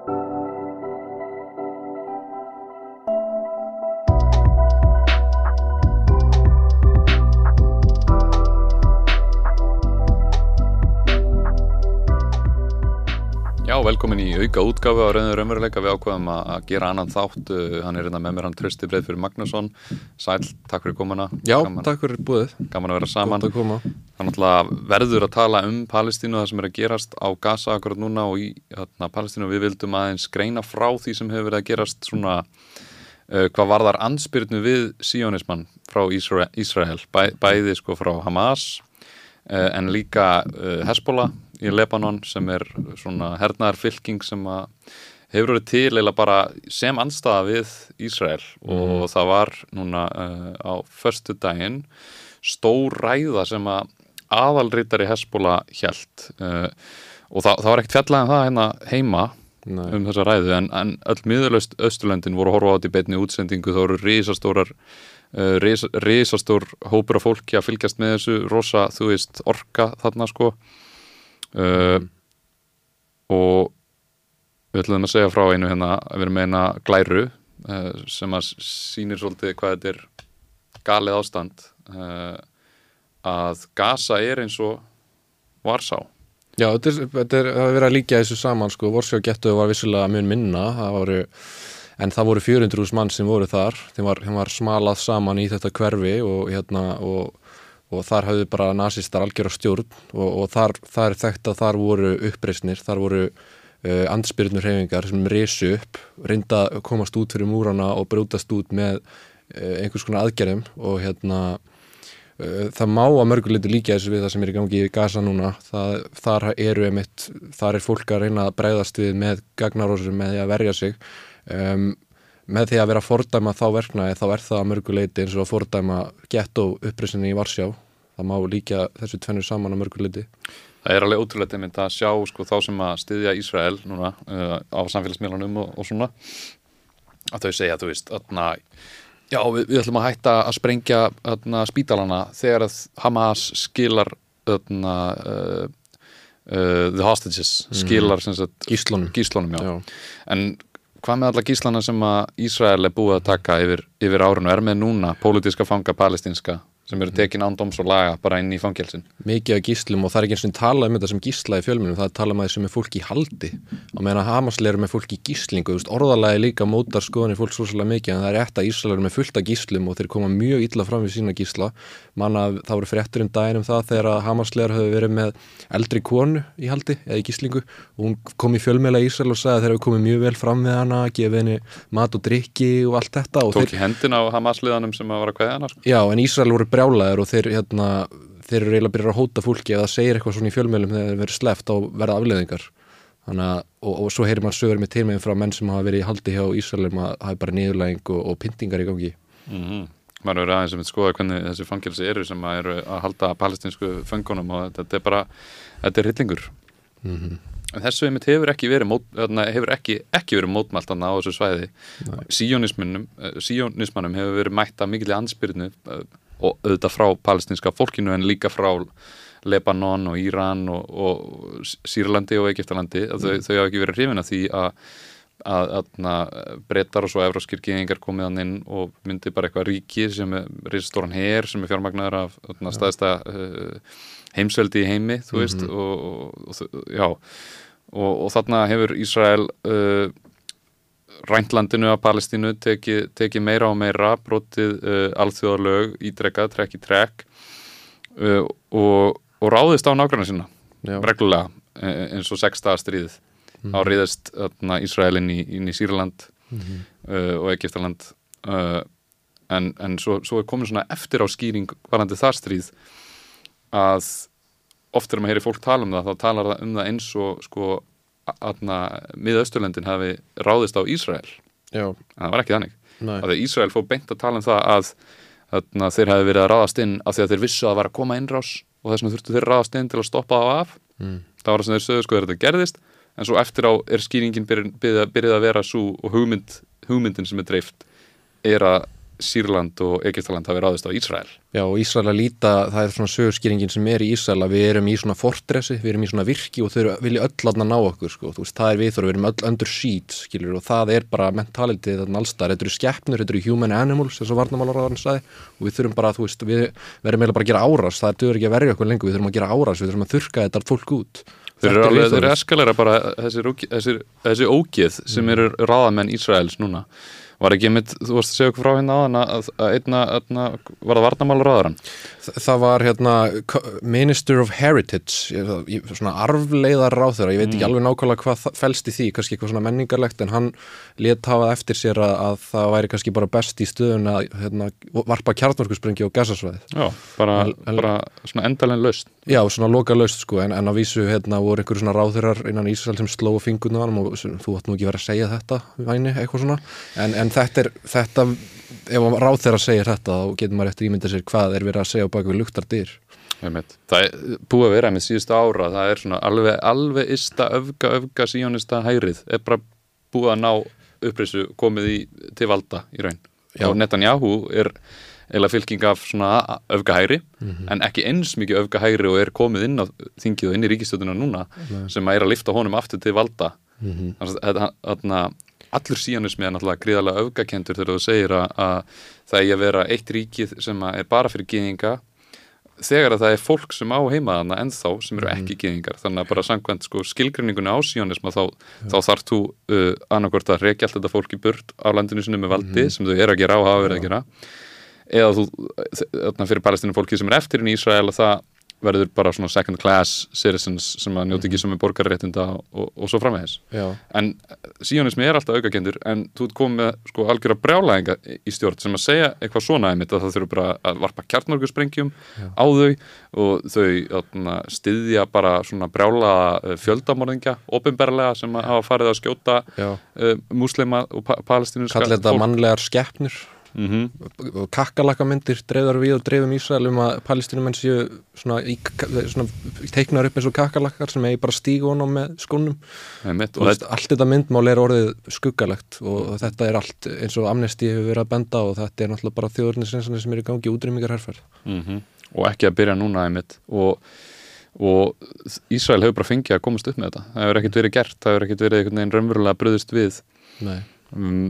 Já, velkomin í auka útgafu á Rauður Ömurleika. Við ákveðum að gera annan þátt. Uh, Hann er hérna með mér, hann trösti breið fyrir Magnússon. Sæl, takk fyrir komuna. Já, gaman, takk fyrir búið, gaman að vera saman. gott að koma Náttúrulega verður að tala um Palestínu, það sem er að gerast á Gaza akkurat núna og í hérna, Palestínu. Við vildum aðeins greina frá því sem hefur verið að gerast svona uh, hvað varðar ansbyrnu við sionismann frá Ísra Ísrael, Bæ, bæði sko frá Hamas uh, en líka uh, Hezbollah í Lebanon sem er svona hernaðar fylking sem að hefur verið til eða bara sem anstaða við Ísrael og það var núna á förstu daginn stór ræða sem að aðalritari Hezbollah hjælt uh, og það, það var ekkert fjallega en það hérna heima Nei. um þessa ræðu en, en öll miðurlaust Östurlöndin voru að horfa á þetta í beinni útsendingu þá eru risastórar uh, ris, risastór hópur af fólki að fylgjast með þessu rosa, þú veist, orka þarna sko uh, og við ætlum að segja frá einu hérna við erum með eina glæru uh, sem að sýnir svolítið hvað þetta er galið ástand uh, að Gaza er eins og Varsá. Já, þetta er, þetta er, það er verið að líka þessu saman sko, Vorsjá gettu var vissulega mun minna. Það voru, en það voru 400 mann sem voru þar, þeim var, þeim var smalað saman í þetta hverfi og hérna og, og þar hafði bara nazistar algjör á stjórn og, og þar, þar þekkt að þar voru uppreisnir, þar voru uh, andspyrnur hefingar sem risu upp reynda að komast út fyrir múrana og brútast út með uh, einhvers konar aðgerðum og hérna það má að mörguleiti líka þessu við það sem er í gangi í Gaza núna. Það, þar eru einmitt, þar er fólk að reyna að breyðast við með gagnarósum með því að verja sig. Um, með því að vera að fordæma þá verknæði þá er það að mörguleiti eins og að fordæma gett og upprisinni í Varsjá. Það má líka þessu tvennu saman að mörguleiti Það er alveg ótrúlega einmitt að sjá sko, þá sem að styðja Ísrael núna uh, á samfélagsmiðlunum og, og svona að þau segja, þú veist, að Já, við, við ætlum að hætta að sprengja öðna, spítalana þegar að Hamas skilar öðna, uh, uh, the hostages skilar mm. sagt, Gíslunum, gíslunum já. Já. en hvað með alla gíslana sem að Ísrael er búið að taka yfir, yfir árinu er með núna pólitíska fanga palestinska sem eru tekin ándóms og laga bara inn í fangelsin. Mikið af gíslum og það er ekki eins og tala um þetta sem gísla í fjölmunum, það er tala um að þessu með fólki í haldi. Og meðan að Hamasleir er með fólki í gíslingu, orðalagi líka mótar skoðanir fólk svo svolítið mikið en það er rétt að Ísrael er með fullt af gíslum og þeir koma mjög illa fram við sína gísla. Manna það voru fréttur um daginn um það þegar að Hamasleir höfðu verið með eldri konu í haldi eða í gíslingu og hún kom í fjölmeila í Ísrael og sagði að þeir hefur komið mjög vel fram við hana, gefið henni mat og drikki og allt þetta og Tók í hendina á Hamas-liðanum sem að var að brjálæður og þeir, hérna, þeir eru eiginlega byrjar að hóta fólki ef það segir eitthvað svona í fjölmjölum þegar þeir verið sleft á verða afleðingar að, og, og svo heyrir maður sögur með tilmegin frá menn sem hafa verið í haldi hjá Ísraelum að hafa bara niðurlæging og, og pyntingar í gangi. Mm maður eru aðeins að skoða hvernig þessi fangelsi eru sem að eru að halda palestinsku föngunum og þetta er bara þetta er hillingur mm -hmm. en þessu einmitt hefur ekki verið mót, þarna, hefur ekki, ekki verið mótmælt á þessu svæði. Síjónismannum síjónismannum hefur verið mætt að mikilvæg og auðvitað frá palestinska fólkinu en líka frá Lebanon og Íran og, og Sýrlandi og Egiptalandi mm. þau, þau hafa ekki verið hrifin að því að breytar og svo evróskir geðingar komið hann inn og myndi bara eitthvað ríki sem er reysastóran her sem er fjármagnar af ja. staðista uh, heimsveldi í heimi þú veist mm -hmm. og, og, og, já, og þarna hefur Ísrael uh, ræntlandinu af Palestínu tekið teki meira og meira brotið uh, alþjóðarlög ídrekað, trekk í trekk og ráðist á nákvæmlega sína já. reglulega eins og sexta stríðið mm. á riðast Ísrael inn í, inn í Sýrland mm -hmm. uh, og Egiptaland uh, en, en svo, svo er komin svona eftir á skýring varandi það stríð að oft er maður að heyri fólk tala um það þá talar það um það eins og sko miðausturlendin hafi ráðist á Ísrael. Já. en það var ekki þannig. Að Ísrael fór beint að tala um það að Þannig að þeir hafi verið að ráðast inn af því að þeir vissu að það var að koma innrás og þess vegna þurftu þeir ráðast inn til að stoppa það af. Mm. það var það sem þeir sögðu sko þegar þetta gerðist. En svo eftir á er skýringin byrjað að vera svo og hugmynd, hugmyndin sem er dreift er að Sýrland og Egyptaland hafi ráðist á Ísrael. Já, og Ísrael að líta, það er svona sögurskýringin sem er í Ísrael að við erum í svona fortressi, við erum í svona virki og þau vilja öll aðna ná okkur, sko, þú veist, það er við þóra, við erum öll under sheet, skilur, og það er bara mentalitið þarna allstar, þetta eru skeppnur, þetta eru human animals, eins og varnamálaráðan sagði, og við þurfum bara, þú veist, við verðum eiginlega bara að gera árás, það er ekki að verja okkur lengur, við þurfum að gera árás, við þurfum að þurka þetta fólk út. Þeir eru er alveg, þeir eru eskalera bara þessi ógeð sem eru ráðamenn Ísraels núna var ekki mitt, þú varst að segja okkur frá hérna áðan að, að einna, einna var það varnamála ráðarann Þa- Það var hérna Minister of Heritage svona arfleiðar ráð þeirra, ég veit ekki alveg nákvæmlega hvað það felst í því, kannski eitthvað svona menningarlegt en hann let hafa eftir sér að, að það væri kannski bara best í stöðun að hérna, varpa kjartnorkusprengju á gasasvæðið. Já, bara, el- bara svona endalegin laust Já, svona loka laust sko, en, en á vísu hérna voru einhverju svona ráðherrar innan Ísrael sem slóu fingurna á hann og þú átt nú ekki verið að segja þetta, væni, eitthvað svona, en, en þetta er, þetta, ef ráðherrar segir þetta, þá getur maður eftir ímynda sér hvað er verið að segja bak við luktar dyr. Einmitt. Það er búið að vera með síðustu ára það er svona alveg, alveg ista öfga, öfga síjónista hærið er bara búið að ná upprisu komið í, til valda í raun Já. og Netanyahu er eiginlega fylking af svona öfga hæri en ekki eins mikið öfga hæri og er komið inn á þingið og inn í ríkistöðuna núna sem að er að lifta honum aftur til valda þannig að þetta- þarna allur síjónismi er náttúrulega gríðarlega öfgakendur þegar þú segir að, að það er að vera eitt ríkið sem er bara fyrir gyðinga þegar að það er fólk sem á heimaðana ennþá sem eru ekki gyðingar. Þannig að bara samkvæmt sko, skilgrinningunni á síjónisma þá, þá þarf þú uh, annarkvort að reykja allt þetta fólk í burt á landinu sinu með valdi sem þau eru að gera og hafa verið að gera eða þú, þarna fyrir palestinu fólki sem er eftir í Ísrael að það verður bara svona second class citizens sem að njóti ekki sem er borgarréttinda og, og svo framvegis. Já. en síjónismi er alltaf aukakendur en þú ert komið með sko algjöra brjálæðinga í stjórn sem að segja eitthvað svona einmitt að það þurfa bara að varpa kjartnorkusprengjum á þau og þau atna, styðja bara svona brjála fjöldamorðingja opinberlega sem að hafa farið að skjóta uh, múslima og pa palestinska Kallir þetta mannlegar skeppnur mm og kakkalakamindir dreifðar við og dreifum Ísrael um að palestinumenn séu svona, svona teiknar upp eins og kakkalakar sem eigi bara stígu honum með skónum. Einmitt, og og veist, allt þetta myndmál er orðið skuggalegt og þetta er allt eins og amnesti hefur verið að benda og þetta er náttúrulega bara þjóðurnisreinsanir sem er í gangi útrýmingar herrferð mm og ekki að byrja núna einmitt. Og, og Ísrael hefur bara fengið að komast upp með þetta. Það hefur ekkert verið gert, það hefur ekkert verið einhvern veginn raunverulega bröðist við. Um,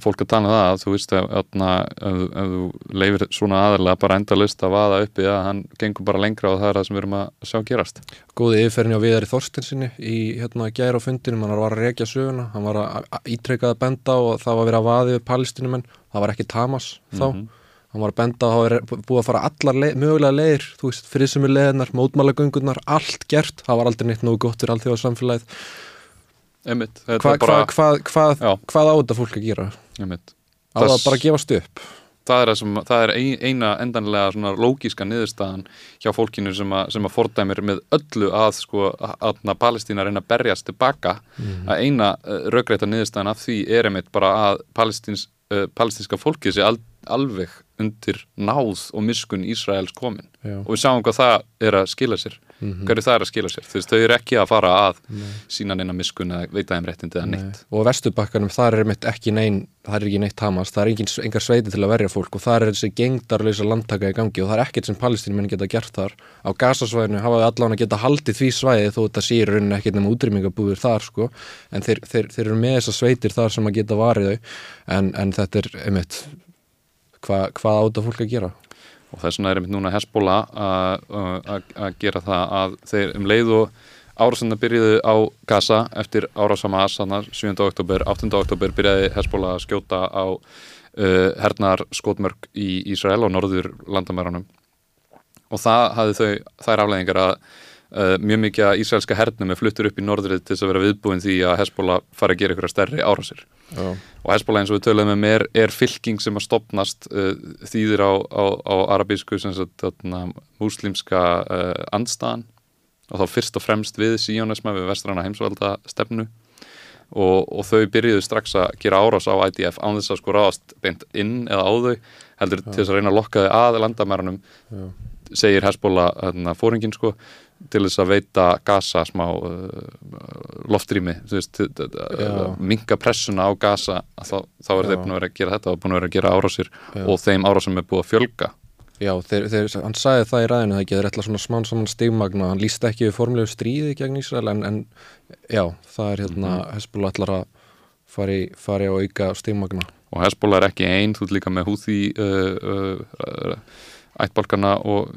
fólk að tala um það að þú veist að, að, að, að þú leifir svona aðalega bara endalist að vaða uppi að hann gengur bara lengra og það er það sem við erum að sjá gerast. Góði yfirferðin á Viðari Þorstensinni í hérna gæra á fundinum, hann var að rekja söguna. Hann var að að ítrekka að benda og það var að vaði við palestinumenn það var ekki Tamas þá. Hann var að benda og það var búið að fara allar leið, mögulega leiðir, þú veist, friðsumir leiðinar mótmálagöngunar, allt gert. Það var aldrei neitt nógu gott fyrir allþjóða samfélagið einmitt, Hva, bara hva, hva, hvað, á þetta fólk að gera? einmitt. Á það Það- bara að gefast upp? það er, sem, það er ein- eina endanlega svona lógíska niðurstaðan hjá fólkinu sem að, sem að fordæmir með öllu að sko að, að Palestína reyna að berjast tilbaka að eina uh, raugreita niðurstaðan af því er einmitt bara að palestins, uh, palestinska fólkið sé al, alveg undir náð og miskun Ísraels komin. Já. og við sjáum hvað það er að skila sér. Hverju það er að skila sér, þú veist, þau eru ekki að fara að sína neina miskun eða veita þeim réttindi eða neitt. Og á vesturbakkanum þar er mitt ekki neinn það er ekki neitt Hamas, það er engin, engar sveiti til að verja fólk og þar er þessi gengdarlösa landtaka í gangi og það er ekkert sem palestinmenn geta gert þar. Á gasasvæðinu hafa þau allan að geta haldið því svæði þó þetta sé í rauninni ekkert nema útrýmingabúður þar sko, en þeir, þeir, þeir eru með þessar sveitir þar sem að geta varið þau. En, en þetta er einmitt hva, hvað áta fólk að gera og þess vegna er einmitt núna Hezbollah að- gera það að þeir um leið og árásanda byrjuðu á Gaza eftir árás Hamas þannig 7. oktober, 8. oktober byrjaði Hezbollah að skjóta á uh, hernar skotmörk í Ísrael og norður landamæranum og það hafði þau þær afleðingar að uh, mjög mikið að ísraelska hernum er fluttur upp í norðrið til þess að vera viðbúin því að Hezbollah fari að gera ykkur stærri árásir. Já. og Hezbollah eins og við töluðum um er, er fylking sem að stopnast uh, þýðir á, á, á arabísku sem sagt þarna, múslimska uh, andstaðan. Og þá fyrst og fremst við síjónisma við vestræna heimsvalda stefnu og, og þau byrjuðu strax að gera árás á IDF án þess að sko ráðast beint inn eða á þau heldur til þess að reyna að lokka þau að landamærunum segir þarna, fóringin sko til þess að veita gasa smá uh, loftrými minga pressuna á gasa þá, þá er Já. þeir búin að vera að gera þetta og búin að vera að gera árásir Já. og þeim árásum er búið að fjölga Já, þeir, þeir, hann sagði það í ræðinu það ekki, þeir ætla svona smán saman stigmagna hann líst ekki við formlegu stríði gegn Ísrael en, en já, það er hérna mm Mhm. Hezbollah ætlar að fari, fari á auka stigmagna og Hezbollah er ekki einn, þú ert líka með húði uh, uh, uh, ættbalkana og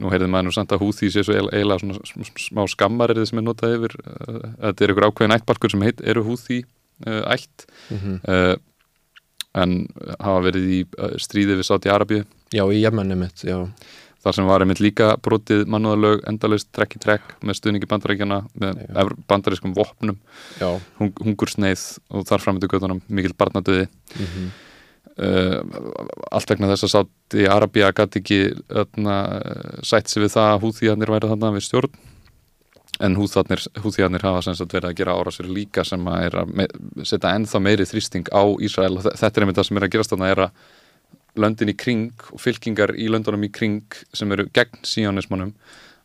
nú heyrðum maður nú samt að húði sé svo eil- eiginlega svona sm- sm- smá skammar er þið sem er notað yfir uh, þetta er ykkur ákveðin ættbalkur sem heit, eru húði uh, ætt. Mm uh, en hafa verið í stríði við Sáti Arabíu Já, í Jemenni mitt, já. Þar sem var einmitt líka brotið mannúðalög endalaust trekk í trekk með stuðningi bandarækjana með Já. bandarískum vopnum. Hungursneið og þar framöndu göttunum mikil barnadöði mm uh, allt vegna þess að sátt í Arabía gæti ekki öðna, sætt sig við það að húþíðarnir væri þarna við stjórn. En húþíðarnir hafa sem sagt verið að gera ára sér líka sem að er að setja ennþá meiri þrýsting á Ísrael. Þetta er einmitt það sem er að gerast þarna er að löndin í kring og fylkingar í löndunum í kring sem eru gegn síjónismannum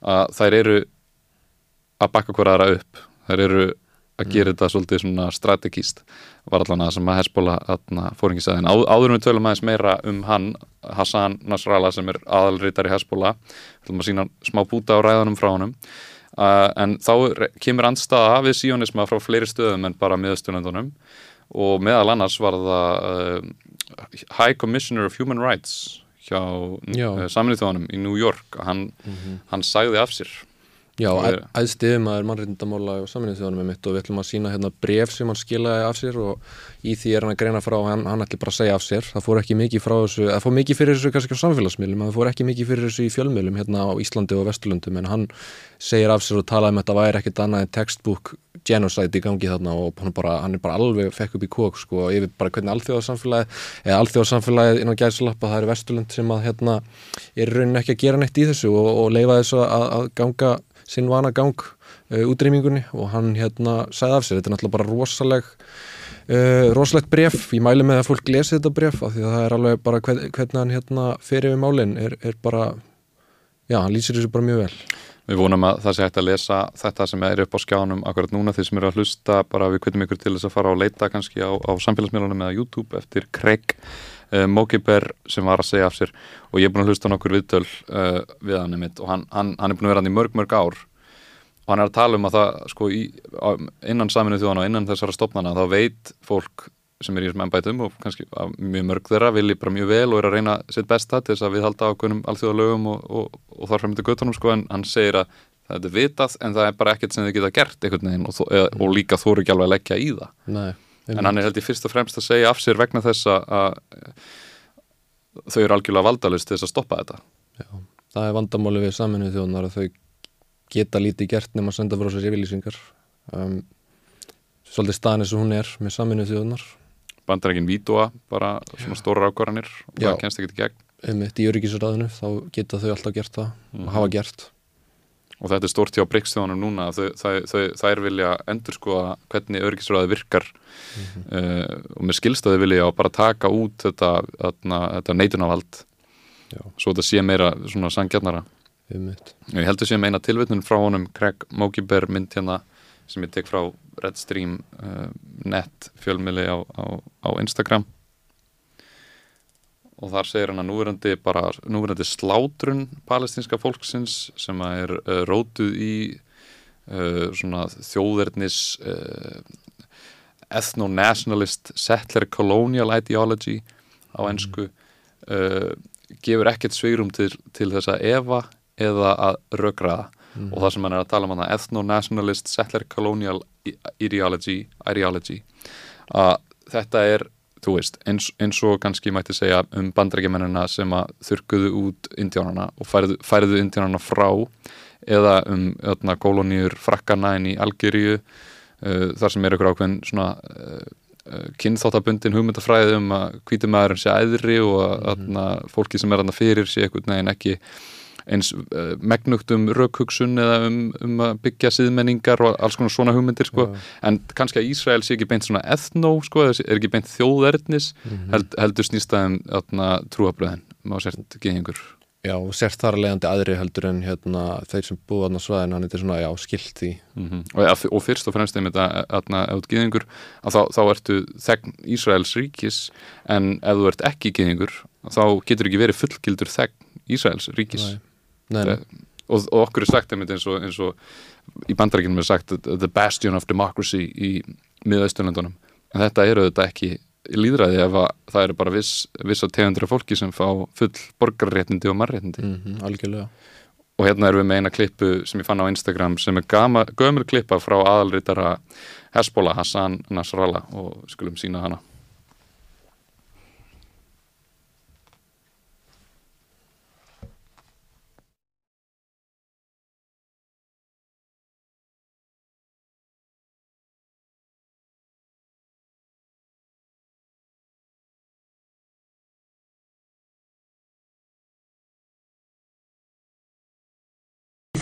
að þær eru að bakka hver aðra upp. Þær eru að gera þetta svolítið svona strategíst var allan að sem að atna, fóringisæðin. Á, áður við tölum aðeins meira um hann, Hassan Nasrallah sem er aðalritari Hezbollah við ætlum að sína smá búta á ræðanum frá honum. Uh, en þá kemur andstaða við síónisma frá fleiri stöðum en bara miðastunendunum og meðal annars var það uh, High Commissioner of Human Rights hjá Já. uh, saminnið þjóðanum í New York. Hann, hann sagði af sér Já, Og æ- er- mannréttindamála og saminnið þjóðanum með mitt og við ætlum að sína hérna bref sem hann skilaði af sér og í því er hann að greina frá hann, hann ætli bara að segja af sér. Það fór ekki mikið frá þessu, það fór mikið fyrir þessu kannski á samfélagsmiðlum, það fór ekki mikið fyrir þessu í fjölmiðlum hérna á Íslandi og Vesturlundum en hann segir af sér og talaði um að þetta væri ekkit annað en textbook genocide í gangi þarna og hann, bara, hann er bara alveg fekk upp í kók sko og yfir bara hvernig alþjóðarsamfélagið eða alþjóðarsamfélagið innan gæðsalappa það er Vesturlund sem að hérna er í rauninni ekki að gera neitt í þessu og, og leifa þessu að, að ganga sinn vana gang uh, útrýmingunni og hann hérna sagði af sér, þetta er náttúrulega bara rosaleg uh, rosalegt bref, ég mæli með að fólk lesi þetta bref af því að það er alveg bara hvern, hvernig hann hérna fer yfir málin er, er bara, já, hann lýsir þessu bara mjög vel. Við vonum að það sé hægt að lesa þetta sem er upp á skjánum akkurat núna þeir sem eru að hlusta bara við kveitum ykkur til þess að fara og leita kannski á, á samfélagsmiðlunum eða YouTube eftir Craig uh, Mokiber sem var að segja af sér og ég er búin að hlusta nokkur viðtöl uh, við hann einmitt og hann, hann, hann er búin að vera hann í mörg mörg ár og hann er að tala um að það sko í, innan saminu þjóðan og innan þessara stopnana þá veit fólk sem er í þessum embætum og kannski mjög mörg þeirra vilji bara mjög vel og er að reyna sitt besta til þess að við halda ákveðnum alþjóðalögum og, og, og þar framöndu göttunum sko en hann segir að það er vitað en það er bara ekkert sem þið geta gert einhvern veginn og, og líka þóru ekki alveg að leggja í það. Nei, en hann er held ég fyrst og fremst að segja af sér vegna þess að þau eru algjörlega valdalust til þess að stoppa þetta. Já, það er vandamáli við saminu þjóðunar að þau geta lítið gert nema að senda frá sér yfirlýsingar. Um, svolítið staðan eins og hún er með saminu þjóðunar bandarækin vítua, bara svona stóra ákvarðanir og Já. það kennst ekki gegn. Um eitt í öryggisræðinu þá geta þau alltaf gert það og hafa gert og þetta er stórt hjá Bryggsþjóðanum núna þær vilja endur skoða hvernig öryggisræði virkar. Uh, og með skilstaði vilja bara taka út þetta, þetta, þetta neitunavald Já. svo þetta sé meira svona sangjarnara ég heldur sé meina tilvitnun frá honum Craig Mokiber mynd hérna sem ég tek frá Redstream uh, net fjölmiðli á, á, á Instagram og þar segir hann að núverandi bara, núverandi slátrun palestinska fólksins sem að er uh, rótuð í uh, svona þjóðernis uh, ethno-nationalist settler colonial ideology á ennsku uh, gefur ekkert sveirum til, til þess að efa eða að rökraða og það sem hann er að tala um hann ethno-nationalist settler colonial ideology, ideology að þetta er þú veist, eins, eins og kannski mætti segja um bandrækjamennina sem að þurrkuðu út indjánana og færðu, færðu indjánana frá eða um öðna, kolóníur frakkana inn í Algeríu uh, þar sem er ykkur ákveðin svona uh, uh, kynþáttabundin hugmyndafræði um að hvíti maðurinn sé æðri og að öðna, fólki sem er þarna fyrir sé eitthvað neginn ekki eins uh, megnugt um rökhugsun eða um, um að byggja síðmenningar og alls konar svona hugmyndir sko. en kannski að Ísrael sé ekki beint svona ethno, sko, er ekki beint þjóðernis held, heldur snýstaðum trúabröðin má sért geðingur Já, og sért þar leiðandi aðri heldur en hérna, þeir sem búið á svæðinu, hann er svona, já, skilt því. Mm -hmm. og, og fyrst og fremst einmitt að, að, að út gýðingur, að þá, þá ertu þegn Ísraels ríkis, en ef þú ert ekki gýðingur, þá getur ekki verið fullgildur þegn Ísraels ríkis. Nei, nei. Og, okkur er sagt eins og, eins og í bandarækjum er sagt the bastion of democracy í miðausturlandunum. En þetta eru þetta ekki líðræði ef það eru bara viss, viss að tegundra fólki sem fá full borgarréttindi og marréttindi mm -hmm, algjörlega og hérna erum við með eina klippu sem ég fann á Instagram sem er gama, gömur klippa frá aðalritara Hezbollah Hassan Nasrallah og skulum sína hana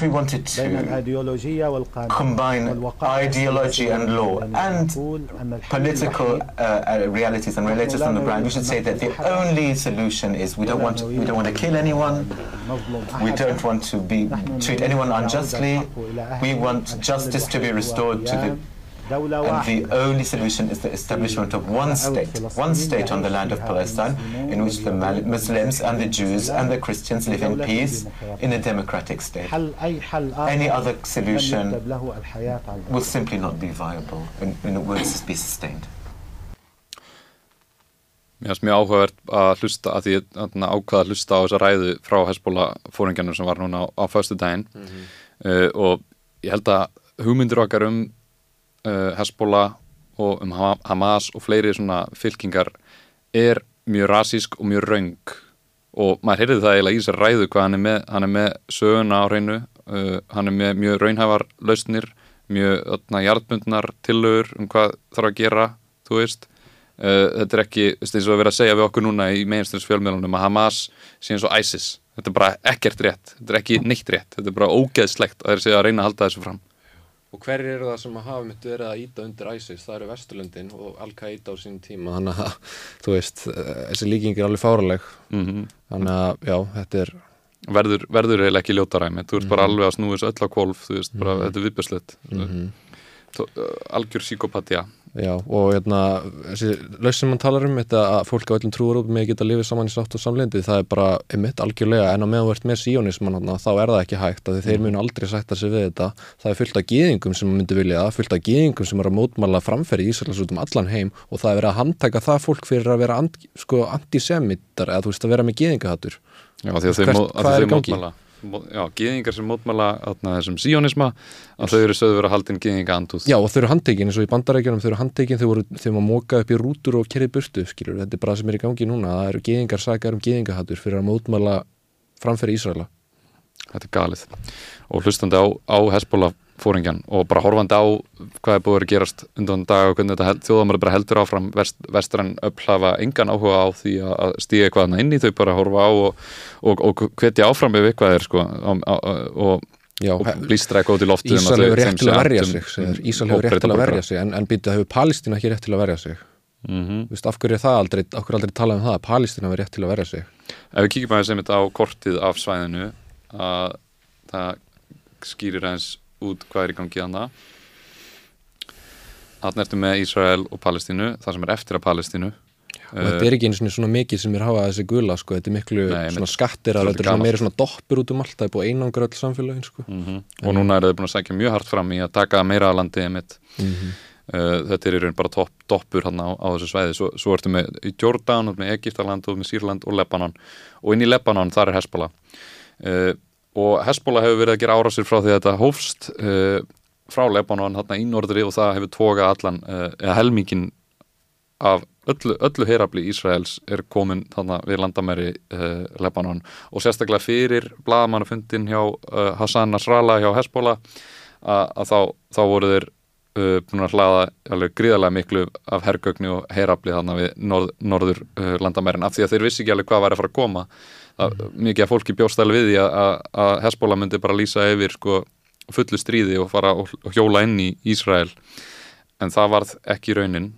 we wanted to combine ideology and law and political uh, uh, realities and realities on the ground, we should say that the only solution is we don't want to, we don't want to kill anyone, we don't want to be treat anyone unjustly, we want justice to be restored to the and the only solution is the establishment of one state, one state on the land of Palestine, in which the Muslims and the Jews and the Christians live in peace in a democratic state. Any other solution will simply not be viable and, and will be sustained. Mér finnst mjög áhugavert að hlusta að því að ákvaða að hlusta á þessa ræðu frá Hezbollah fóringjarnir sem var núna á, á föstu daginn mm -hmm. uh, og ég held að hugmyndir okkar um uh, Hezbollah og um Hamas og fleiri svona fylkingar er mjög rasísk og mjög raung og maður heyrði það eiginlega í þessar ræðu hvað hann er með, hann er með söguna á hreinu uh, hann er með mjög raunhæfar lausnir, mjög öllna hjartbundnar tillögur um hvað þarf að gera þú veist. Uh, þetta er ekki, eins og að vera að segja við okkur núna í meginstæðis fjölmjölunum að Hamas sé eins og ISIS, þetta er bara ekkert rétt þetta er ekki neitt rétt, þetta er bara ógeðslegt að þeir segja að reyna að halda þessu fram Og hver eru það sem hafa myndi verið að íta undir ISIS? Það eru Vesturlundin og Al-Qaida á sín tíma, þannig að, þú veist, þessi líking er alveg fáraleg. Mm -hmm. Þannig að, já, þetta er... Verður, verður eiginlega ekki ljótaræmi, þú ert mm -hmm. bara alveg að snúi þessu öll á kvolf, þú veist, bara, mm -hmm. þetta er viðbjörnsleitt. -hmm. Algjör síkopatja. Já, og hérna, þessi laus sem mann talar um, þetta að fólk á öllum trúurópum með geta lifið saman í sátt og samlendi, það er bara einmitt algjörlega, en á meðan þú ert með síónisman þá er það ekki hægt, að þeir munu aldrei sætta sig við þetta, það er fullt af gýðingum sem myndi vilja það, fullt af gýðingum sem er að mótmála framferði í Íslands út um allan heim og það er verið að handtaka það fólk fyrir að vera and, sko, antisemitar eða þú veist að vera með gýðingahattur Já, því að þeir mótmála já, gýðingar sem mótmæla atna, þessum síónisma að þau eru sögðu verið að haldin gýðinga andúð. Já og þau eru handtekinn eins og í bandarækjunum þau eru handtekinn þau voru þegar maður móka upp í rútur og kerið burtu skilur, þetta er bara sem er í gangi núna það eru gýðingar sakar um gýðingahattur fyrir að mótmæla framfæri Ísraela. Þetta er galið. Og hlustandi á, á Hezbollah fóringjan og bara horfandi á hvað er búið að gerast undan dag og hvernig þetta þjóðamöru bara heldur áfram vest, vestrann upphlafa engan áhuga á því að stíga eitthvað inn í þau bara horfa á og, og, og hvetja áfram ef eitthvað er sko og, og blístra eitthvað út í loftu Ísal hefur rétt til að verja sig Ísal hefur rétt til að verja sig en, en býta hefur Palestína ekki rétt til að verja sig? Mm -hmm. Vist, af hverju er það aldrei af hverju aldrei talað um það að Palestína hefur rétt til að verja sig? Ef við kíkjum aðeins einmitt á kortið af svæðinu að það skýrir aðeins út hvað er í gangi þannig þannig ertu með Ísrael og Palestínu það sem er eftir að Palestínu. Og uh, þetta er ekki eins og svona mikið sem er hafað þessi gula sko, þetta er miklu nei, svona skattir að þetta er svona meira svona doppur út um allt. Það er búið einangur öll samfélagin sko. mm -hmm. og núna er það búin að segja mjög hart fram í að taka meira að landi mm -hmm. uh, þetta er í raun bara top, doppur hann á, á þessu sveiði svo, svo ertu með Jordán, með Egiptaland og með Sýrland og Lebanon. Og inn í Lebanon þar er Hezbollah. Uh, og Hezbollah hefur verið að gera árásir frá því að þetta hófst uh, frá Lebanon hérna í norðri og það hefur tókað allan, uh, eða helmingin af öllu, öllu heyrabli Ísraels er komin þarna við landamæri uh, Lebanon. Og sérstaklega fyrir blagamannafundin hjá Hassan Nasrallah hjá Hezbollah að, þá, þá voru þeir búin að hlaða gríðarlega miklu af herrgögni og heyrabli þarna við norð, norður landamærin. Af því að þeir vissi ekki alveg hvað var að fara að koma að, mikið að fólki bjóstæli við því að, að Hezbollah myndi bara lýsa yfir sko, fullu stríði og fara og, hjóla inn í Ísrael. En það varð ekki raunin.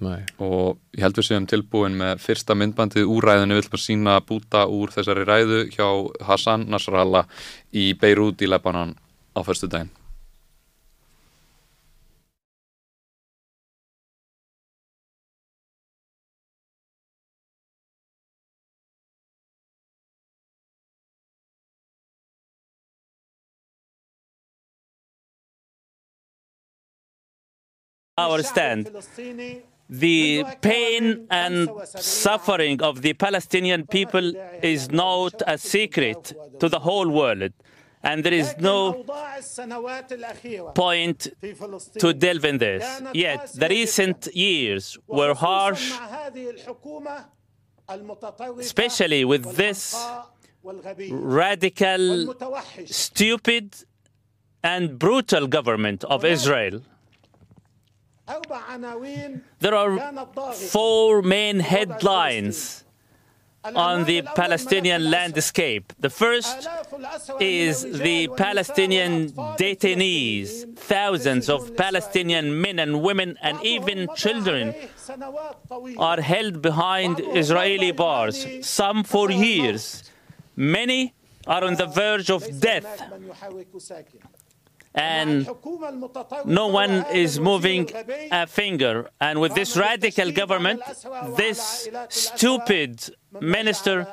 Nei. og ég held við séum tilbúin með fyrsta myndbandið úr ræðinu við ætlum að sína búta úr þessari ræðu hjá Hassan Nasrallah í Beirut í Lebanon á fyrstu daginn our stand. The pain and suffering of the Palestinian people is not a secret to the whole world. And there is no point to delve in this. Yet, the recent years were harsh, especially with this radical, stupid, and brutal government of Israel. There are four main headlines on the Palestinian landscape. The first is the Palestinian detainees. Thousands of Palestinian men and women and even children are held behind Israeli bars, some for years. Many are on the verge of death and no one is moving a finger. And with this radical government, this stupid minister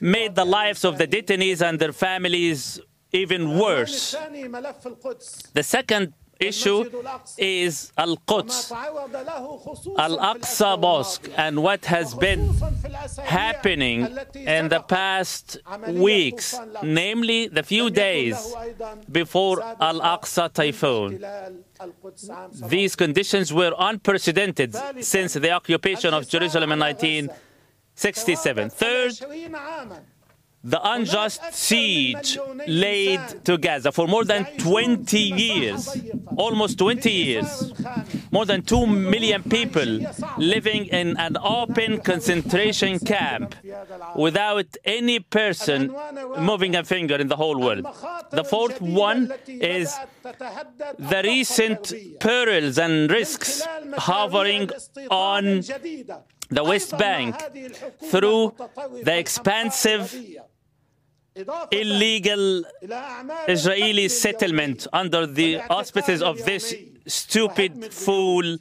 made the lives of the detainees and their families even worse. The second issue is Al Quds, Al Aqsa Mosque, and what has been happening in the past weeks, namely the few days before Al Aqsa typhoon. These conditions were unprecedented since the occupation of Jerusalem in 1967. Third, the unjust siege laid to Gaza for more than 20 years, almost 20 years, more than 2 million people living in an open concentration camp without any person moving a finger in the whole world. The fourth one is the recent perils and risks hovering on the West Bank through the expansive illegal Israeli settlement under the auspices of this stupid fool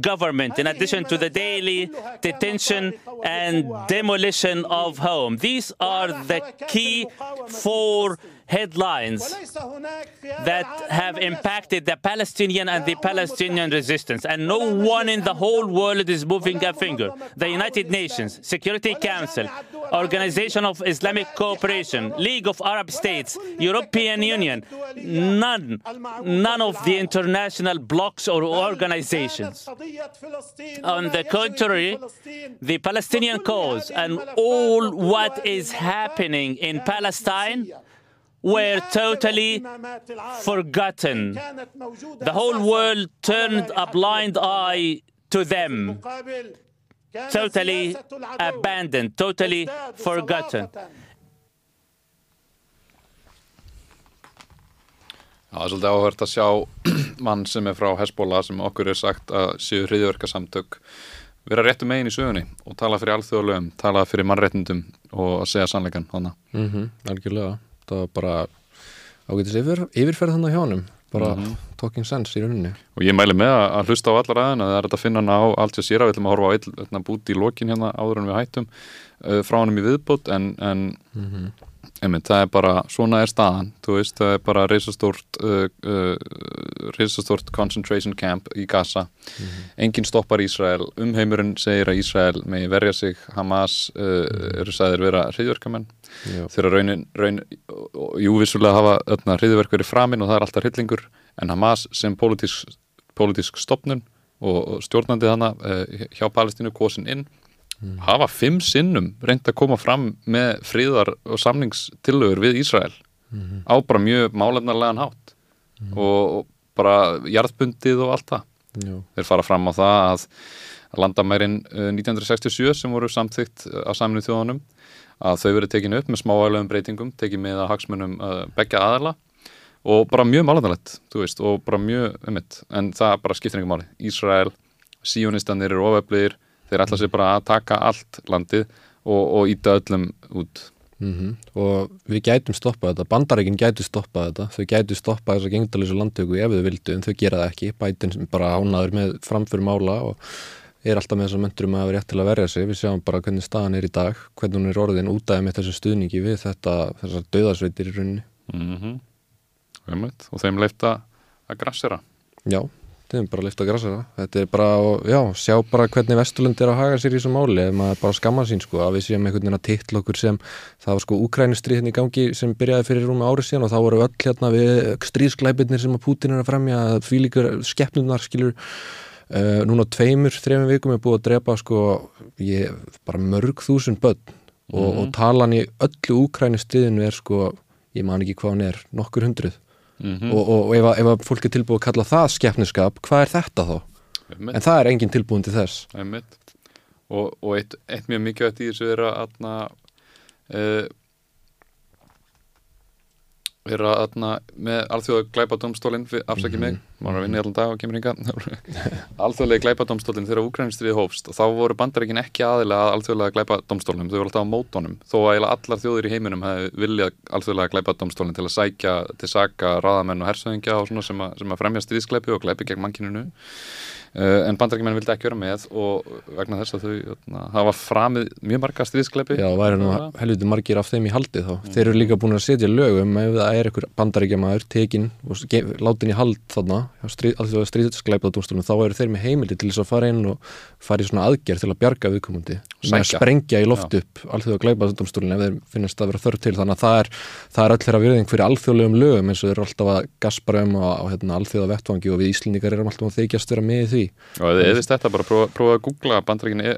government, in addition to the daily detention and demolition of homes. These are the key four headlines that have impacted the Palestinian and the Palestinian resistance. And no one in the whole world is moving a finger. The United Nations, Security Council, Organization of Islamic Cooperation, League of Arab States, European Union, none, none of the international blocs or organizations. On the contrary, the Palestinian cause and all what is happening in Palestine were totally forgotten. The whole world turned a blind eye to them, totally abandoned, totally forgotten. Það er svolítið áhvert að sjá mann sem er frá Hesbóla sem okkur er sagt að séu hriðjörgarsamtök vera réttu megin í sögunni og tala fyrir alþjóðlegum, tala fyrir mannréttindum og að segja sannleikan hana. Mm -hmm, algjörlega, það var bara ágætis yfir, yfirferð þannig hjá honum bara mm -hmm. talking sense í rauninni og ég mæli með að hlusta á allar aðeina það er að finna hana á allt sér sér við ætlum að horfa á einn búti í lokin hérna áður en við hættum uh, frá hann í viðbót en, en mm -hmm. Einmitt, það er bara, svona er staðan þú veist, það er bara reysastórt uh, uh, reysastórt concentration camp í Gaza. Mm -hmm. enginn stoppar Ísrael, umheimurinn segir að Ísrael megi verja sig Hamas eru sagðir vera hriðverkamenn þegar raunin, raunin jú, vissulega hafa hriðverk verið framinn og það er alltaf hryllingur en Hamas sem pólitísk, pólitísk stopnun og, og stjórnandi þannig uh, hjá Palestínu kosin inn mm. hafa fimm sinnum reynd að koma fram með fríðar og samningstillögur við Ísrael mm. á bara mjög málefnarlegan hátt mm. og, bara jarðbundið og allt það Jú. þeir fara fram á það að landamærin uh, 1967 sem voru samþygt á saminu þjóðanum að þau verið tekinu upp með smávæglegum breytingum tekið með að hagsmunum uh, begja aðala og bara mjög veist, og bara mjög ummitt, en það bara skiptir einhver máli. Ísrael síonistanir eru oföflugir þeir ætla sér bara að taka allt landið og, og íta öllum út. Mm -hmm. og við gætum stoppað þetta. Bandarækinn gætu stoppað þetta. Þau gætu stoppað þessa gengdalísu landtöku ef þau vildu en þau gera það ekki, bætin sem bara ánaður með framfyrir mála og er alltaf með þess að menturum að hafa rétt til að verja sig. Við sjáum bara hvernig staðan er í dag hvernig hún er orðin útæði með þessu stuðningi við þetta, þessar döðarsveitir í rauninni. Mm -hmm. og þeim leifta að grassera. Já, þeim bara leifta að grassera þetta er bara, já, sjá bara hvernig Vesturlund er að haga sér í þessu máli ef maður bara skamma sín sko, að við séum einhvern veginn að titla okkur sem, það var sko Úkrænistrið hérna í gangi sem byrjaði fyrir rúmi árið síðan og þá voru öll hérna við stríðsklæpirnir sem að Putin er að fremja, fýlíkur skeppnunar skilur. Uh, núna tveimur, þrejum vikum er búið að drepa sko, ég, bara mörg þúsund börn og, Mhm. og talan í öllu úkrænistriðinu er sko, ég man ekki hvað hann er, nokkur hundruð mm og, og, og ef, ef að fólk er tilbúið að kalla það skeppniskap, hvað er þetta þá? En það er engin tilbúin til þess Einmitt. og, og eitt, eitt mjög mikilvægt í þessu er að uh, er að atna, með alþjóða glæpadómstólinn afsakið mig, maður er að vinna í allan dag og kemur hinga alþjóðlega glæpadómstólinn þegar Úkrænistriði hófst og þá voru bandarækin ekki aðilega að alþjóðlega glæpadómstólinn þau voru alltaf á mótónum, þó að allar þjóðir í heiminum hefði viljað alþjóðlega glæpadómstólinn til að sækja til saka ráðamenn og hersöðingja og svona sem að, sem að fremja stríðskleipi og gleipi gegn mannkyninu en bandarækjumenn vildi ekki vera með og vegna þess að þau jötna, hafa framið mjög marga stríðskleipi Já, væri nú helviti margir af þeim í haldi þá. Þeir eru líka búin að setja lögum ef það er einhver bandaríkjamaður tekin og látin í hald þarna stríð, alþjóða stríðskleipadómstólum þá eru þeir með heimildi til þess að fara inn og fara í svona aðgerð til að bjarga viðkomandi. Með að Sækja. sprengja í loft upp alþjóða gleipadómstólin ef þeir finnast að vera þörf til. Þannig að það er, það er öll þeirra virðing að hérna, að því og þið eðist þetta bara prófa, prófa að googla bandarækjunni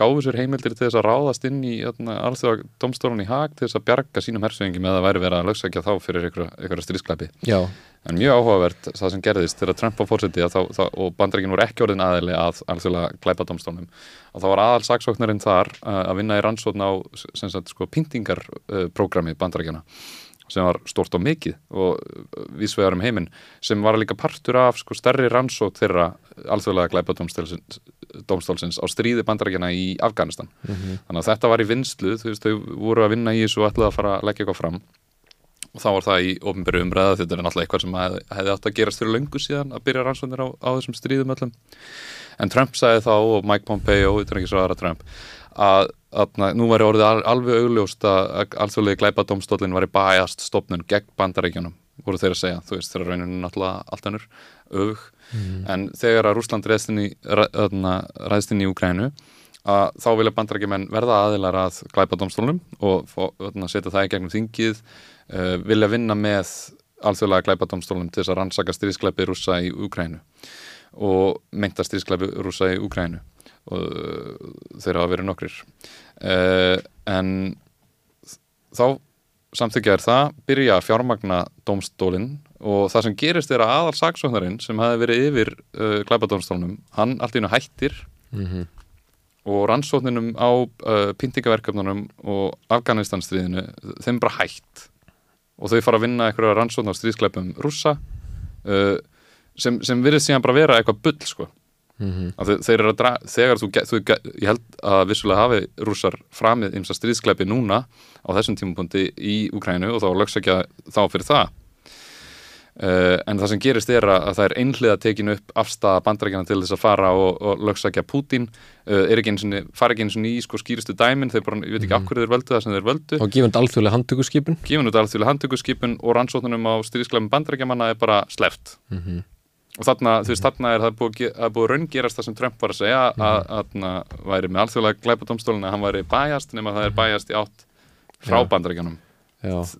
gáðu sér heimildir til þess að ráðast inn í alþjóða domstólun í hag til þess að bjarga sínum hersöðingi með að væri verið að lögsækja þá fyrir einhverja stríðskleipi Já, en mjög áhugavert það sem gerðist þegar Trump var fórseti og bandarækjun voru ekki orðin aðili að alþjóðlega glæpadómstólnum. Og þá var aðal saksóknarinn þar uh, að vinna í rannsókn á sko, pyntingarprogrammi bandarækjana sem var stort og mikið og vísvegar um heiminn sem var líka partur af sko, stærri rannsók þeirra alþjóðlega glæpadómstólsins á stríði bandarækjana í Afganistan. Þannig að þetta var í vinslu þú veist, þau voru að vinna í þessu og ætlaði að fara að leggja eitthvað fram. Og þá var það í ofnbyrju umræða þetta er náttúrulega eitthvað sem hef, hefði átt að gerast fyrir löngu síðan að byrja rannsóknir á, á þessum stríðum öllum. En Trump sagði þá og Mike Pompeo, þetta er ekki svo aðra Trump að, að nú væri orðið al, alveg augljóst að alþjóðlega glæpadómstólinn var í bæjast stopnun gegn bandaríkjunum voru þeir að segja, þú veist, þeirra rauninu náttúrulega allt önnur, öfug. En þegar að Rúsland ræðst inn í, Ukrænu að þá vilja bandarækjumenn verða aðilar að glæpadómstólunum og öðna, setja það í gegnum þingið uh, vilja vinna með alþjóðlega glæpadómstólunum til þess að rannsaka stríðskleipi rúsa í Ukrænu og meinta stríðskleipi rúsa í Ukrænu og uh, þeir hafa verið nokkrir. Uh, en þá samþykja er það, byrja að fjármagna dómstólinn og það sem gerist er að aðal saksóknarinn sem hafi verið yfir uh, glæpadómstólunum, hann allt í hennu hættir mm og rannsókninum á uh, pyntingaverkefnunum og Afganistanstríðinu þeim bara hætt. Og þau fara að vinna eitthvað rannsókn á stríðskleipum rússa uh, sem, sem virðist síðan bara vera eitthvað bull sko -hmm. að þe- þeir eru að dra þegar þú, þú ég held að vissulega hafi rússar framið ymsa stríðskleipi núna á þessum tímapunkti í Ukrænu og þá lögsækja þá fyrir það Uh, en það sem gerist er að, að það er einhliða tekinu upp afstæða bandarækjana til þess að fara og, og lögsækja Pútín uh, er ekki eins og fara ekki eins og í sko skýrustu dæmin þeir bara, ég veit ekki mm. hverju þeir völdu það sem þeir völdu og gefund alþjóðlega handtökuskipun gefin út alþjóðlega handtökuskipun og rannsóknunum á stríðsklæmum bandarækjamanna er bara sleft mm -hmm. Og þarna, þú veist, þarna er það búið, að búið að raungerast það sem Trump var að segja að þarna væri með alþjóðlega glæpadómstólun að hann væri bæjast nema það er bæjast í átt frá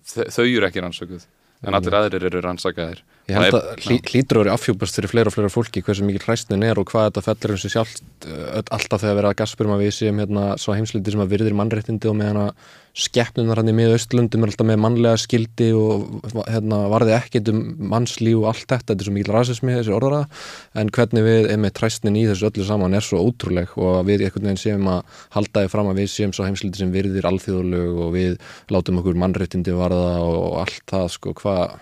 Þe- þau eru ekki rannsökuð en allir aðrir eru rannsakaðir ég held að hlý, hlýtur vera afhjúpast fyrir fleira og fleira fólki hversu mikil hræstin er og hvað þetta fellur um sig sjálft uh, alltaf þegar verið að gaspurum að við séum hérna svo heimsliti sem að virðir mannréttindi og með hana skeppnunar hann í miða Östlundum er alltaf með mannlega skildi og hérna varði ekkert um mannslíf og allt þetta, þetta er svo mikil rasismi þessi orðara, en hvernig við er með hræstin í þessu öllu saman er svo ótrúleg og við einhvern veginn séum að halda þið fram að við séum svo heimsliti sem virðir alþjóðlög og við látum okkur mannréttindi varða og allt það sko, hvað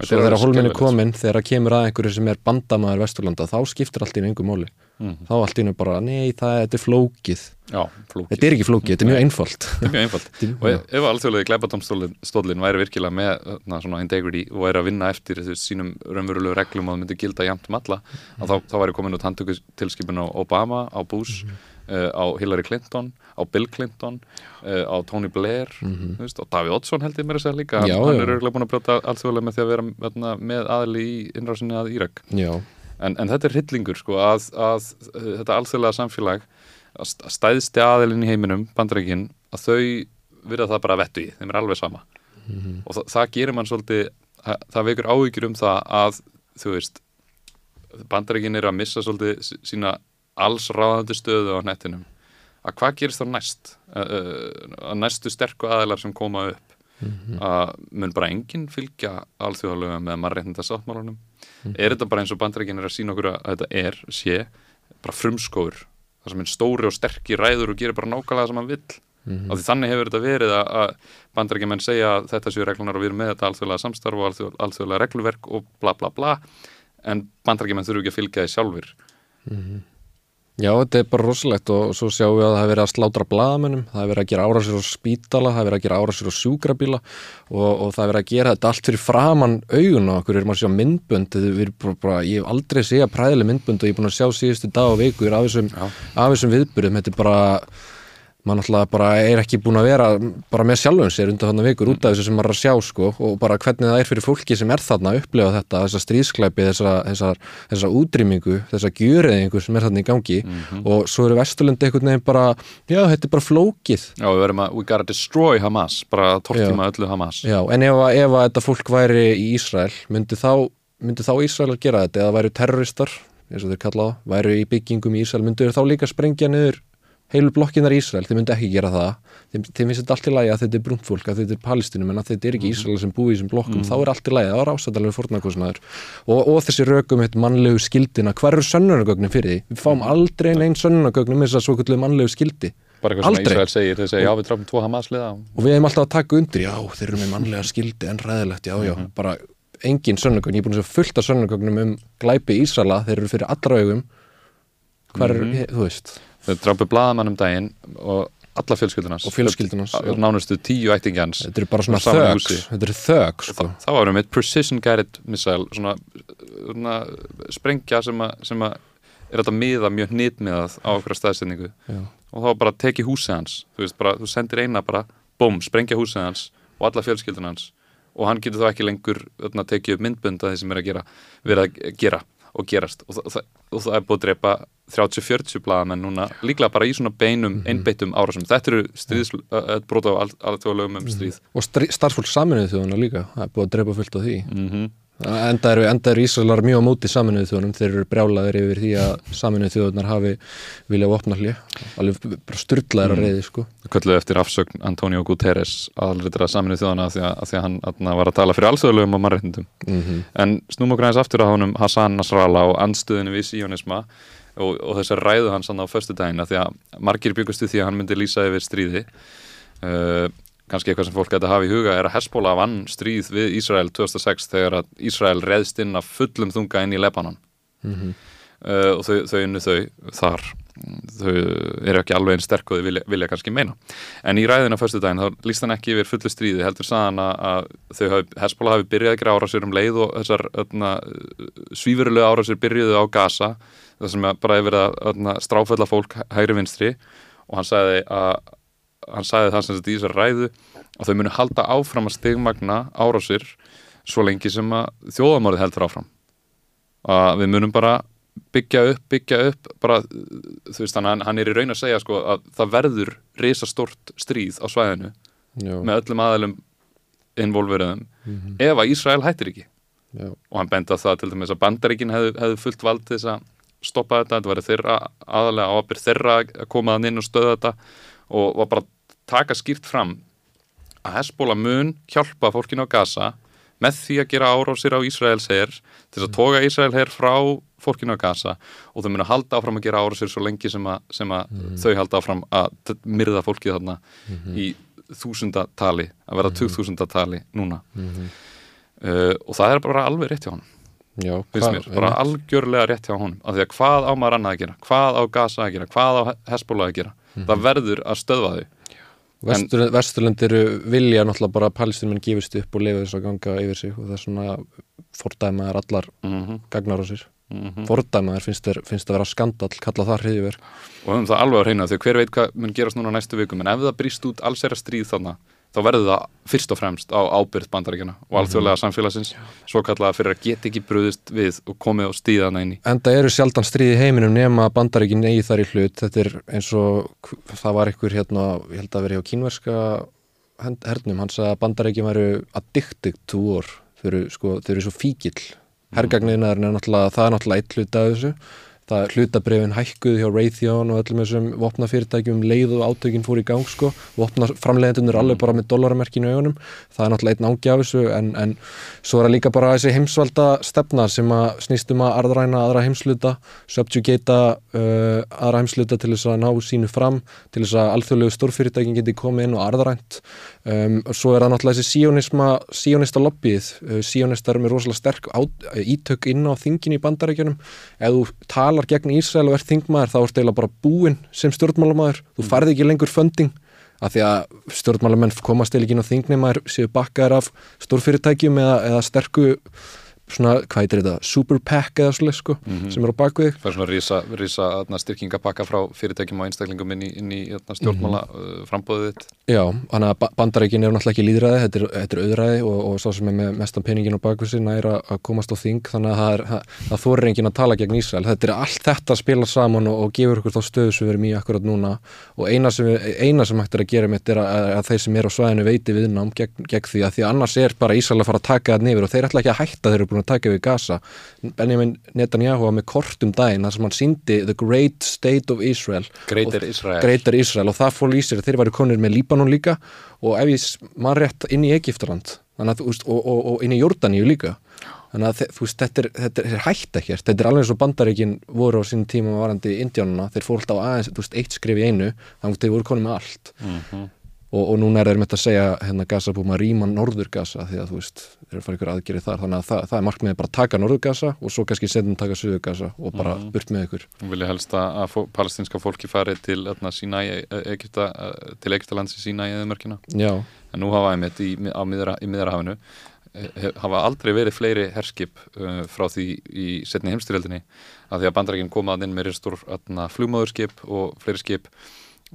svo þegar holminni komin þegar það kemur að einhverju sem er bandamæður Vesturlanda þá skiptir allt í einhver móli mm. þá allt í einu bara, nei það þetta er flókið. Já, flókið. Þetta er ekki flókið, þetta er mjög einfalt. Þetta er mjög einfalt og ef, ef alþjóðlega glæbatómstólinn væri virkilega með na, svona integrity og væri að vinna eftir þessu sínum raunverulegu reglum og það myndi gilda jæmt um alla mm. þá, þá væri komin út handtökutilskipin á Obama, á Bush. Mm. Uh, á Hillary Clinton, á Bill Clinton uh, á Tony Blair -hmm. veist, og Davíð Oddsson held ég mér að segja líka. Já, hann já. er örgulega búin að brjóta alþjóðlega með því að vera veitna, með aðli í innrásinni að Írak. En, en þetta er hryllingur sko að, að, að þetta alþjóðlega samfélag að st- stæðsti aðilinn í heiminum bandarækin, að þau virða það bara vettu í, þeim er alveg sama. Og það, það gerir mann svolítið það, það vekur áhyggjur um það að þú veist bandarækin eru að missa svolítið sína alls ráðandi stöðu á nettinum. Að hvað gerist þá næst? Að, að næstu sterku aðilar sem koma upp að mun bara enginn fylgja alþjóðalega með mannréttinda sáttmálunum er þetta bara eins og bandarækin er að sína okkur að þetta er, sé, bara frumskóður það sem er stóri og sterki ræður og gerir bara nákvæmlega sem hann vill? Mm því þannig hefur þetta verið að, að bandarækjumenn segja að þetta séu reglunar og við erum með þetta alþjóðlega samstarf og alþjóð, alþjóðlega regluverk og bla bla bla. En bandarækjumenn þurfu ekki að fylgja því sjálfur Já, þetta er bara rosalegt og svo sjáum við að það er verið að slátra blaðamönnum, það er verið að gera árásir á spítala, það er verið að gera árásir á sjúkrabíla og, og það er verið að gera þetta allt fyrir framann augun og okkur. Erum að sjá myndbönd, bara, bara, ég hef aldrei séð præðileg myndbönd og ég er búin að sjá síðustu dag og vikur af þessum, þessum viðbyrðum, þetta er bara, mann alltaf bara er ekki búin að vera bara með sjálfum sér undan þarna vikur út af þessu sem maður er að sjá sko og bara hvernig það er fyrir fólki sem er þarna að upplefa þetta, þessa stríðsklæpi, þessa, þessa, þessa útrýmingu, þessa gjöreðingu sem er þarna í gangi. Og svo eru Vesturlundi einhvern veginn bara, já þetta er bara flókið. Já, við verðum að, we gotta destroy Hamas bara tortíma öllu Hamas. Já, en ef, að- ef að þetta fólk væri í Ísrael, myndi þá, myndi þá Ísrael að gera þetta? Eða væru terroristar, eins og þeir kalla það, væru í byggingum í Ísrael, myndu heilu blokkinar í Ísrael, þeir myndi ekki gera það. Þeim, þeim finnst þetta allt í lagi að þetta er brúnt fólk að þetta er palestinum en að þetta er ekki Ísrael sem búi í þessum blokkum, þá er allt í lagi, það var ásættalega fórnarkosnaður og, og þessi rökum eitt mannlegu skildina, hver eru sönnunagögnin fyrir því? Við fáum aldrei neinn sönnunagögnin með þess að svo kvöldu mannlegu skildi. Bara eitthvað sem. Ísrael segir, þeir segja já við drafum tvo Hamas liða. Og við hefum alltaf að taka undir, já, þeir eru með mannlega skildi en ræðilegt, já, já, bara engin sönnugögn, ég er búin að af sönnugögnum um glæpi Ísala, þeir eru fyrir allra augum. Hver er, þú veist þeir drafu blaðamann um daginn og alla fjölskyldunars Og fjölskyldunars, nánustu tíu ættingjans þetta eru bara svona húsi. þetta eru þök sko. þá varum við precision guided missile svona, svona sprengja sem að, sem að er þetta miða mjög hnitmiðað á okkur staðsendingu og þá bara teki húsið hans þú veist bara, þú sendir eina bara búm, sprengja húsið hans og alla fjölskyldun hans. Og hann getur þá ekki lengur tekið upp myndbund að því sem er að gera að gera og gerast. Og, það, og það er búið að drepa 30-40 blaðamenn núna líklega bara í svona beinum, einbeittum árásum. Þetta eru stríðs, uh, brot á alþjóðlegum um stríð. Og starfsfólk saminuðu þjóðuna líka það er búið að drepa fullt á því. Mm enda eru, eru Ísraelar mjög á móti saminuðu þjóðunum, þeir eru brjálaðir yfir því að saminuðu þjóðunar hafi vilja vopna hlið, alveg bara styrlaðir að reyði sko. Kölluðu eftir afsögn Antonio Guterres aðalritur að saminu þjóðana af því að, því að hann atna, var að tala fyrir alþjóðlegum og að og þessar ræðu hans á föstu daginn af því að margir byggustu því að hann myndi lýsa yfir stríði. Uh, kannski eitthvað sem fólk gæti að hafa í huga er að Hezbollah vann stríð við Ísrael 2006 þegar að Ísrael reðst inn af fullum þunga inn í Lebanon. Uh, og þau, þau unnu þau þar þau eru ekki alveg einn sterk og þau vilja, vilja kannski meina. En í ræðinu á föstu daginn þá líst hann ekki yfir fullu stríði heldur sagðan að, þau hafi, Hezbollah hafi byrjað að gera árásir um leið og þessar öðna, svífurulegu árásir byrjuðu á Gaza það sem bara hefur verið að öðna, stráfælla fólk hægri vinstri. Og hann sagði að hann sagði það sem þetta í þessar ræðu að þau munu halda áfram að stigmagna árásir svo lengi sem að þjóðamárið heldur áfram. Að við munum bara byggja upp, byggja upp bara, þú veist, hann, hann er í raun að segja sko, að það verður risastórt stríð á svæðinu já, með öllum aðalum involveriðum ef að Ísrael hættir ekki. Já, og hann benda það til dæmis að bandaríkin hefðu, hefðu fullt vald til þess að stoppa þetta, þetta væri þeirra aðalega ábyrð þeirra að koma þann inn og stöða þetta og var bara taka skýrt fram að Hezbollah mun hjálpa fólkinu á Gaza með því að gera árásir á Ísraels herr til þess að toga Ísrael herr frá fólkinu á Gaza og þau munu halda áfram að gera árásir svo lengi sem að, sem að þau halda áfram að myrða fólkið þarna í þúsundatali að vera tugþúsundatali núna. Uh, og það er bara alveg rétt hjá hann Já, mér, bara algjörlega rétt hjá honum af því að hvað á maður annað að gera, hvað á Gaza að gera? Hvað á Hezbollah að gera? Mhm. það verður að stöðva þau. Vestur, Vesturlund eru vilja náttúrulega bara að palestinmenn gefist upp og lifa þess að ganga yfir sig og það er svona fordæmaðar allar mm gagnar á sér -hmm. fordæmaðar finnst, finnst að vera skandal kalla það hriðiver og höfum það alveg að reyna því hver veit hvað mun gerast núna á næstu vikum en ef það brýst út alls er að stríð þarna þá verður það fyrst og fremst á ábyrð bandaríkjana og alþjóðlega samfélagsins svo kallaða fyrir að geta ekki brúðist við og komið og stíðana inn í. Enda eru sjaldan stríði heiminum nema bandaríkin eigi þar í hlut. Þetta er eins og það var einhver hérna, ég held að veri á kínverska hernum, hann sagði að bandaríkin væru addicted to war þau eru, sko, þau eru svo fíkil hergagniðnaðurinn er náttúrulega, það er náttúrulega eitt hluta af þessu. Það hlutabrifin hækkuð hjá Raytheon og öllum þessum vopnafyrirtækjum leið og átökin fór í gang sko. Vopnaframleiðendunir alveg bara með dollaramerkinu í augunum. Það er náttúrulega einn ági af þessu en, en svo er það líka bara þessi heimsvalda stefna sem að snýst um að arðræna aðra heimsluta, subjugata uh, aðra heimsluta til þess að ná sínu fram, til þess að alþjóðlegu stórfyrirtækin geti komið inn og arðrænt um, svo er það náttúrulega þessi síónista lobbyið, uh, síónistar með rosalega sterk á, ítök inn á þingin í bandarækjunum, ef þú talar gegn Ísrael og ert þingmaður þá ert eiginlega bara búinn sem stjórnmálamaður, þú farði ekki lengur funding af því að stjórnmálamenn komast eða ekki inn á þingnemaður séu bakkaðar af stórfyrirtækjum eða, eða sterku svona, hvað heitir þetta, super pack eða svolítið sko, sem eru á bakvið. Það er svona rísa, rísa styrkingapakka frá fyrirtækjum og einstaklingum inn í, inn í atna, stjórnmála uh, frambóðið þitt. Já, þannig að ba- bandaríkin eru náttúrulega ekki líðræði, þetta er, þetta er auðræði og, og svo sem er með mestan peningin á bakvið sig næra að komast á þing, þannig að það, er, það, það þorir enginn að tala gegn Ísrael. Þetta er allt þetta að spila saman og, og gefur okkur þá stöðu sem við erum í akkurat núna. Og eina sem, eina sem hægt er að gera mitt er að, að þeir sem eru á svæðinu veiti viðnám gegn, gegn því að því að annars er bara Ísrael að fara að taka það nefnir og þeir ætla ekki að hætta þeir eru búin að taka við Gaza. Benjamin Netanyahu var með kortum daginn þar sem hann síndi The Great State of Israel. Greater Og- Israel. Greater Israel. Og það fól í sér að þeir væri konir með Líbanon líka. Og ef ég man rétt inn í Egiptaland að, og, og, og inn í Jórdaníu líka. Þannig að þú veist, þetta er, þetta er, hætt ekkert þetta er alveg eins og bandaríkin voru á sín tíma varandi indjánuna, þeir fór alltaf aðeins þú veist, eitt skrif í einu, þannig að þeir voru konið með allt og, og núna er þeir með að segja hérna Gaza búum að rýma norður Gaza því að þú veist, þeir eru að fara ykkur aðgerið þar. Þannig að það, það er markmiðið bara að taka norður Gaza og svo kannski setjum taka suður Gaza og bara burt með ykkur. Og vilja helst að palestinska fólki fari til í Egypta uh, til Egyptalands í sína í eðumörkina Já, en nú hafa einmitt í, eh, hafa aldrei verið fleiri herskip uh, frá því í setni heimstyrjöldinni að því að bandarækinn komaðan inn með ristur flugmóðurskip og fleiri skip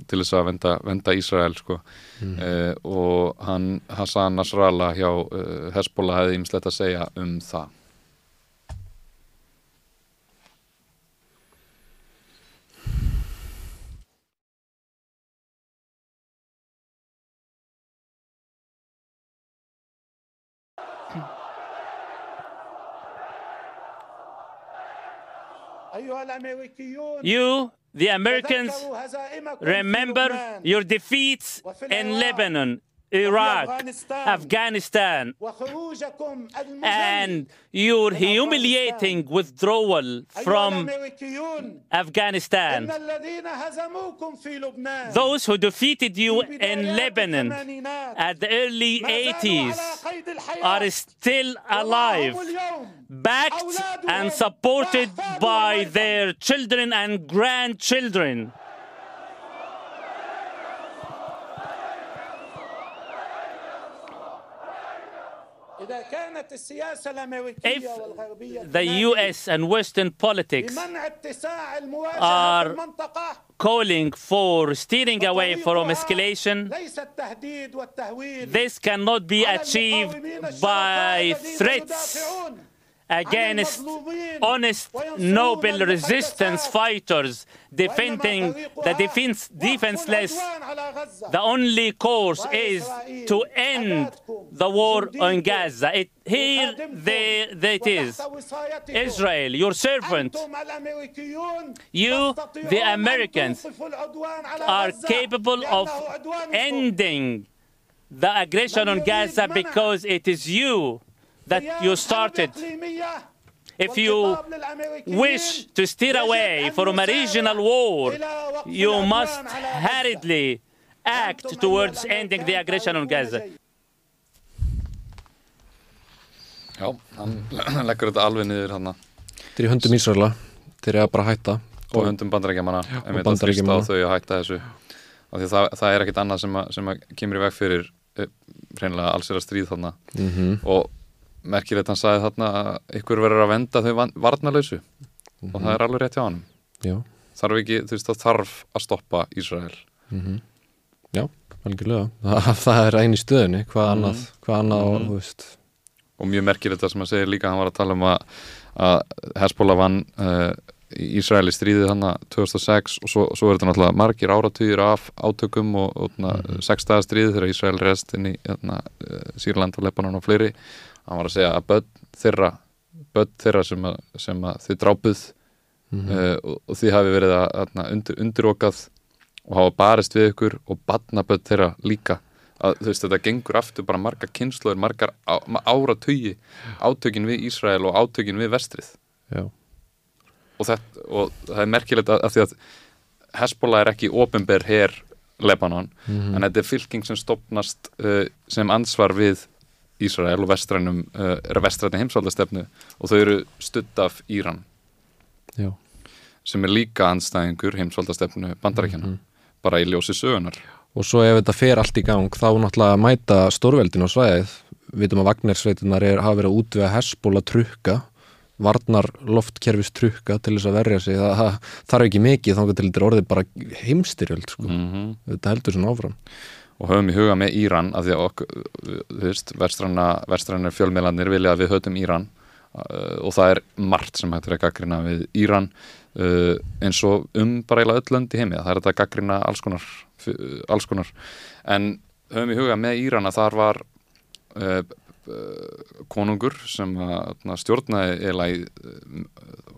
til þess að venda, venda Ísrael sko. uh, og hann Hassan Nasrallah hjá uh, Hezbollah hefði ýmislegt að segja um það You, the Americans, remember your defeats in Lebanon, Iraq, Afghanistan, and your humiliating withdrawal from Afghanistan. Those who defeated you in Lebanon at the early 80s are still alive, backed and supported by their children and grandchildren. If the US and Western politics are calling for steering away from escalation, this cannot be achieved by threats against honest, noble resistance fighters defending the defense, defenseless. The only course is to end the war on Gaza. It, here there, there it is. Israel, your servant, you, the Americans, are capable of ending the aggression on Gaza because it is you that you started. If you wish to steer away from a regional war, you must hurriedly act towards ending the aggression on Gaza. Já, hann leggur þetta alveg niður hann Þeir eru höndum Ísraela, þeir eru að bara hætta. Og höndum bandarækjamanna og einmitt að þrýsta á þau að hætta þessu. Af því það, það er ekkit annað sem, að, sem að kemur í veg fyrir eh, hreinlega alls er að stríð þarna. Mm -hmm. og merkilegt hann sagði þarna að ykkur verður að venda þau van- varnarlausu. Og það er alveg rétt hjá hann þarf ekki, þú veist, það þarf að stoppa Ísrael. Já, algjörlega. Það, það er einu stöðunni, hvað annað hvað annað og, þú veist. Og mjög merkilegt það sem að segja líka hann var að tala um að, að Hezbollah vann uh, Ísraeli stríðið hann 2006 og svo, svo er þetta náttúrulega margir áratugir af átökum og, og mm -hmm. sextaða stríðið þegar Ísrael rest inn í hérna, uh, Sýrland og Lebanon og fleiri hann var að segja að börn þeirra börn þeirra sem að, sem að þið drápuð uh, og, og þið hafi verið að undir, undirokað og hafa barist við ykkur og badnaböld þeirra líka. Að veist þetta gengur aftur bara margar kynsluður, margar á, áratugi átökin við Ísrael og átökin við vestrið. Og, þetta, og það er merkilegt að því að Hezbollah er ekki ofinber her Lebanon, en þetta er fylking sem stopnast uh, sem ansvar við Ísrael og vestrænum uh, er vestræni heimsvaldastefnu og þau eru studd af Íran. Já, sem er líka anstæðingur heimsvaldastefnu bandarækjana bara í ljósi sögunar og svo ef þetta fer allt í gang þá náttúrulega mæta stórveldin á svæðið. Við vitum að Vagnersveitunar er, hafa verið að útvega Hesbóla trukka varnar loftkerfis trukka til þess að verja sig. Það, það þarf ekki mikið þá til þetta orðið bara heimstyrjöld sko. mm þetta heldur svona áfram og höfum í huga með Íran af því að okkur, þú veist, vestræna fjölmiðlanir vilja að við höfum Íran uh, og það er margt sem hættur að gaggrina við Íran uh, eins og um bara eiginlega öll lönd í heimi það er þetta að gaggrina alls konar, uh, alls konar. En höfum í huga með Íran að þar var konungur sem að, na, stjórnaði eiginlega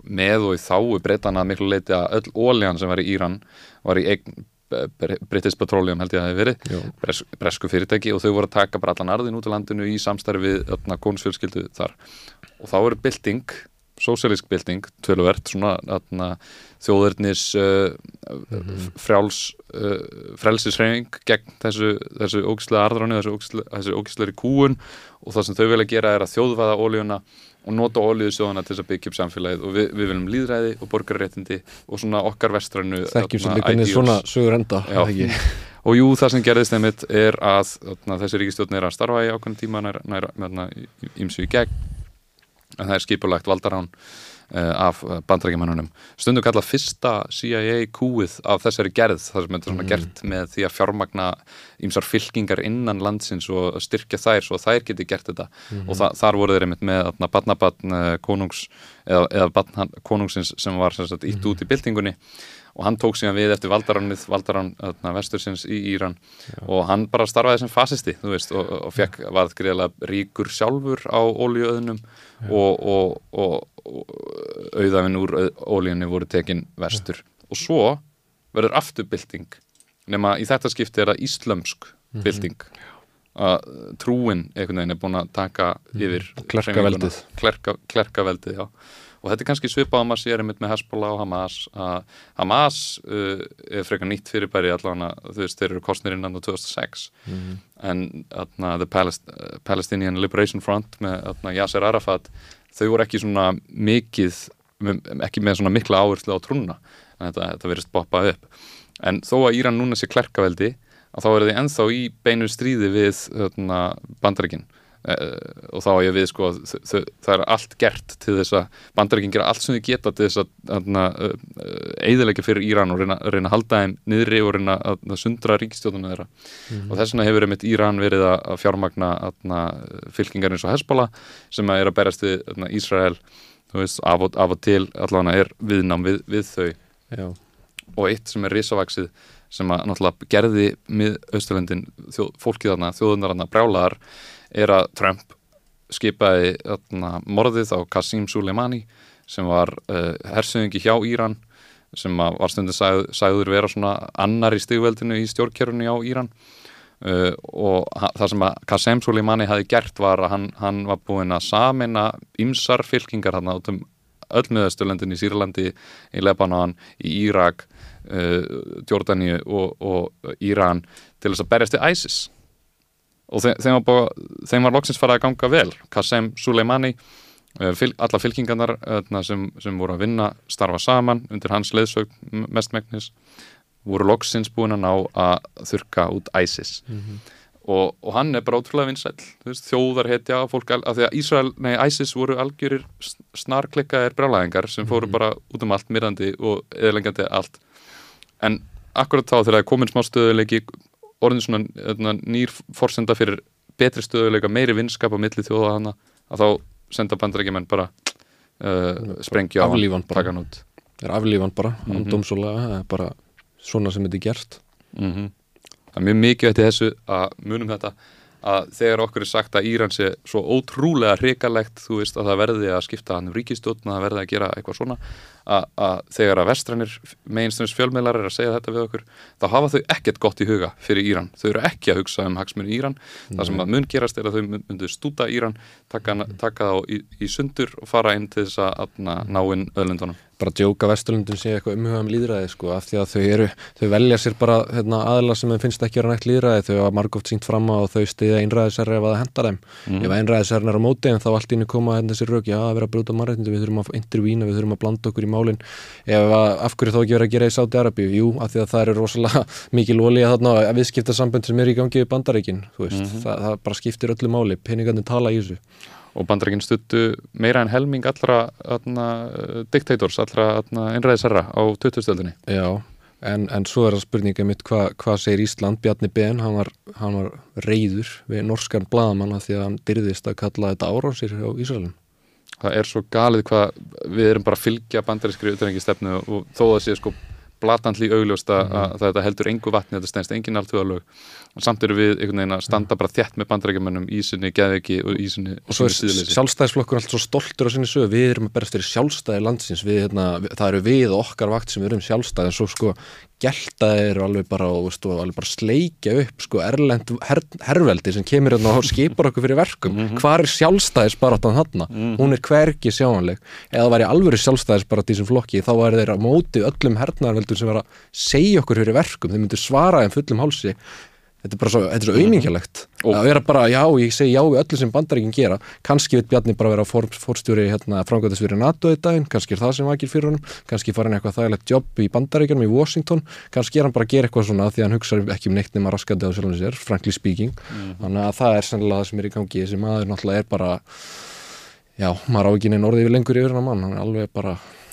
með og í þáu breytana miklu leiti að öll ólíðan sem var í Íran var í eign British Petroleum held ég að það hefði verið bres, bresku fyrirtæki og þau voru að taka bara allan arðin út á landinu í samstarfi við öfna, konusfjölskyldu þar. Og þá eru bylting, sósíalísk bylting töluvert, svona öfna, þjóðurnis uh, frjáls uh, frelsisreifing gegn þessu, þessu ógislega arðráni, þessu ógislega kúun og það sem þau vilja gera er að þjóðvaða ólíuna og nota ólíðusjóðana til þess að byggja upp samfélagið og við, við viljum líðræði og borgarréttindi og svona okkar vestrannu þekkjum sem hvernig ideals. svona sögur enda er og jú, það sem gerðist einmitt er að þarna, þessi ríkistjórn er að starfa í ákveðin tíma nær, nær, nær, ímsu í gegn en það er skipulagt valdarán uh, af bandrækjumannunum stundu kallað fyrsta CIA kúið af þessari gerð, það sem þetta er svona gert með því að fjármagna ímsar fylkingar innan landsins og styrkja þær svo þær geti gert þetta. Og þa þar voru þeir einmitt með þarna, badnabatn uh, konungs eða, eða badn konungsins sem var sagt, ítt út í byltingunni og hann tók síðan við eftir valdarannið, valdarann vestursins í Íran. Og hann bara starfaði sem fasisti veist, og, og fekk, varð greiðlega ríkur sjálfur á ólíuöðnum og, og, og, auðafinn úr ólíunni voru tekin vestur. Og svo verður afturbylting. Nema í þetta skipti er það íslömsk bylting. Að trúin einhvern veginn er búin að taka yfir Klerkaveldið. klerkaveldið, já og þetta er kannski svipað á maður sér einmitt með Hezbollah og Hamas að Hamas uh, er frekar nýtt fyrirbæri allavega þú veist, þeir eru kostnir innan á 2006 en atna, The Palest uh, Palestinian Liberation Front með atna, Yasser Arafat þau voru ekki svona mikið ekki með svona mikla áherslu á trúna. En þetta, þetta verðist boppa upp. En þó að Íran núna sé klerkaveldi að þá eru þið ennþá í beinu stríði við uh, og þá er ég við sko það er allt gert til þess að bandaríkin gera allt sem þau geta til þess að uh, eðilegja fyrir Íran og reyna, reyna að halda þeim niðri og reyna að, sundra ríkistjóðuna þeirra. Og þess vegna hefur einmitt Íran verið að, fjármagna atna, fylkingar eins og Hezbollah sem að er að berast við atna, Ísrael veist, af og, af og til allavega er viðnám við, við þau. Já, og eitt sem er risavaksið sem að náttúrulega gerði mið Austurlöndin, þjóð, fólkið þarna, þjóðunar þarna brjálaðar er að Trump skipaði þarna, morðið á Qassim Soleimani sem var uh, hersöðingi hjá Íran sem var stundin sagð, sagður vera svona annar í stigveldinu í stjórnkerfinu á Íran. Uh, og það sem að Qasem Soleimani hafi gert var að hann, hann var búinn að samina ymsar fylkingar hann út um öll miðausturlöndin í Sýrlandi, í Lebanon, í Írak, uh, Jordani og, og Íran til þess að berjast við ISIS og þeim, þeim, var bara, þeim var loksins farið að ganga vel Qasem Soleimani uh, fyl, alla fylkingarnar uh, sem, sem voru að vinna starfa saman undir hans leiðsög mestmægnis voru loksins búin að ná að þurka út ISIS mm -hmm. og, og hann er bara ótrúlega vinsæl þjóðar hetja fólk af því að Ísrael, nei ISIS voru algjörir snarklikkaðir brálaðingar sem fóru mm -hmm. bara út um allt, myrðandi og eðlengjandi allt en akkurat þá þegar það er komin smá stöðuleiki orðin svona hérna, nýr forsenda fyrir betri stöðuleika, meiri vinskap á milli þjóða hana, að þá senda bandarækjumenn bara uh, sprengja á hann, taka hann út Það er aflífan bara, mm -hmm. andómsólega, það er bara svona sem þetta er gert mm -hmm. Það er mjög mikið eftir þessu að munum þetta að þegar okkur er sagt að Íran sé svo ótrúlega hrikalegt, þú veist að það verði að skipta hann um ríkistjótt og það verði að gera eitthvað svona að, að þegar að vestrænir meginstönds fjölmeilar er að segja þetta við okkur þá hafa þau ekkert gott í huga fyrir Íran. Þau eru ekki að hugsa um hagsmunni Íran. Mm. það sem að mun gerast er að þau myndu stúta Íran taka, taka þá í, í sundur og fara inn til þess að ná inn öðlundunum bara djóka Vesturlundum sé eitthvað umhugað um líðræði sko, af því að þau eru, þau velja sér bara hérna, aðla sem þeim finnst ekki að vera nægt líðræði þau hafa margóft sínt fram á þau stiðja einræðisherri ef að í málin ef að, af hverju þá ekki vera að gera í Sáti Arabíu, jú, af því að það eru rosalega mikil ólíða þarna að viðskipta sambönd sem er í gangi við bandaríkin, þú veist, mm -hmm. það, það bara skiptir öllu máli, peningandi tala í þessu og bandarækinn stuttu meira en helming allra atna, diktators, allra einræðisherra á 2000-stöldinni. Já, en, en svo er það spurninga mitt hvað hva segir Ísland, Bjarni Ben, hann var, hann var reyður við norskan bladamanna því að hann dyrðist að kalla þetta árásir á Ísraelum. Það er svo galið hvað við erum bara að fylgja bandarískri utrengistefnu og þó að sé sko blatantli augljósta mm -hmm. að þetta heldur engu vatni, þetta stennst engin alþjóðalög. Og samt eru við einhvern veginn að standa bara þjætt með bandrækjumennum í sinni geðviki og í sinni og svo er sjálfstæðisflokkur alltaf svo stoltur á sinni sög, við erum að berast fyrir sjálfstæði landsins, við, hérna, það eru við okkar vakt sem eru um sjálfstæði en svo sko geltaðir og alveg bara, veist, og alveg bara sleikja upp sko erlend her, herrveldi sem kemur hérna og skipur okkur fyrir verkum. Mm -hmm. hvað er sjálfstæðisbarátan hann mm -hmm. hún er hverki sjáanleg. Eða væri alveg sjálfstæðisbarátt í þessum flokki þá væri þeir að móti öllum hernaðarveldum sem vera að segja okkur fyrir verkum, þeir myndu svara þeim fullum hálsi Þetta er bara svo, þetta er svo auðmingjalegt mm. að vera bara, já, ég segi já við öllu sem bandaríkinn gera, kannski vil Bjarni bara vera fór, fórstjóri, hérna, framgöðasvýri NATO í daginn, kannski er það sem vakir fyrir honum. Kannski fara hann eitthvað þægilegt jobb í bandaríkjum í Washington, kannski er hann bara að gera eitthvað svona því hann hugsa ekki um neitt nema raskandi á sjálfum sér, frankly speaking. Mm. þannig að það er sennilega það sem er í gangi þessi maður náttúrulega er bara já, maður á ekki neina orðið við lengur yfir hann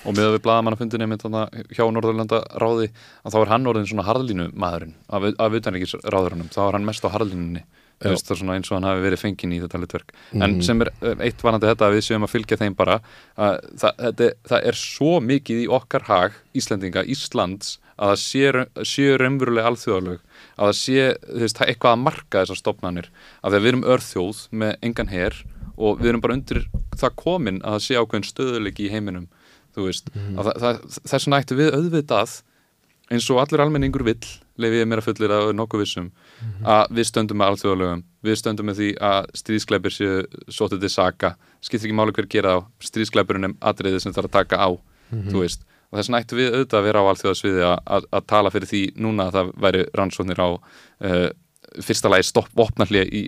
og með við blagamannafundinni með þannig hjá Norðurlanda ráði að þá er hann orðin svona harðlínu maðurinn af, af utanrikis ráðurannum, þá er hann mest á harðlínunni. Svona eins og hann hafi verið fengin í þetta litverk, mm. en mhm. sem er eh, eitt vanandi þetta að við séum að fylgja þeim bara að það, þetta, það er svo mikið í okkar hag, Íslendinga, Íslands að það sé, raunverulega alþjóðalög, að það sé veist, eitthvað að marka þessar stopnarnir að við erum örþjóð með engan herr og við erum bara undir það komin að það sé ákveðin stöðuleiki í heiminum þú veist, mm -hmm. þess vegna ættu við auðvitað eins og allir almenningur vill, lefið mér að fullir að nokkuð vissum, mm -hmm. að við stöndum með alþjóðalögum, við stöndum með því að stríðskleipir séu sótið til saka skiptir ekki máli hver gera á stríðskleipurinn er atriðið sem er að taka á mm -hmm. þú veist, og þess vegna ættu við auðvitað að vera á alþjóðasviði að tala fyrir því núna að það væri rannsóknir á uh, fyrsta lagi stopp vopnarlið í,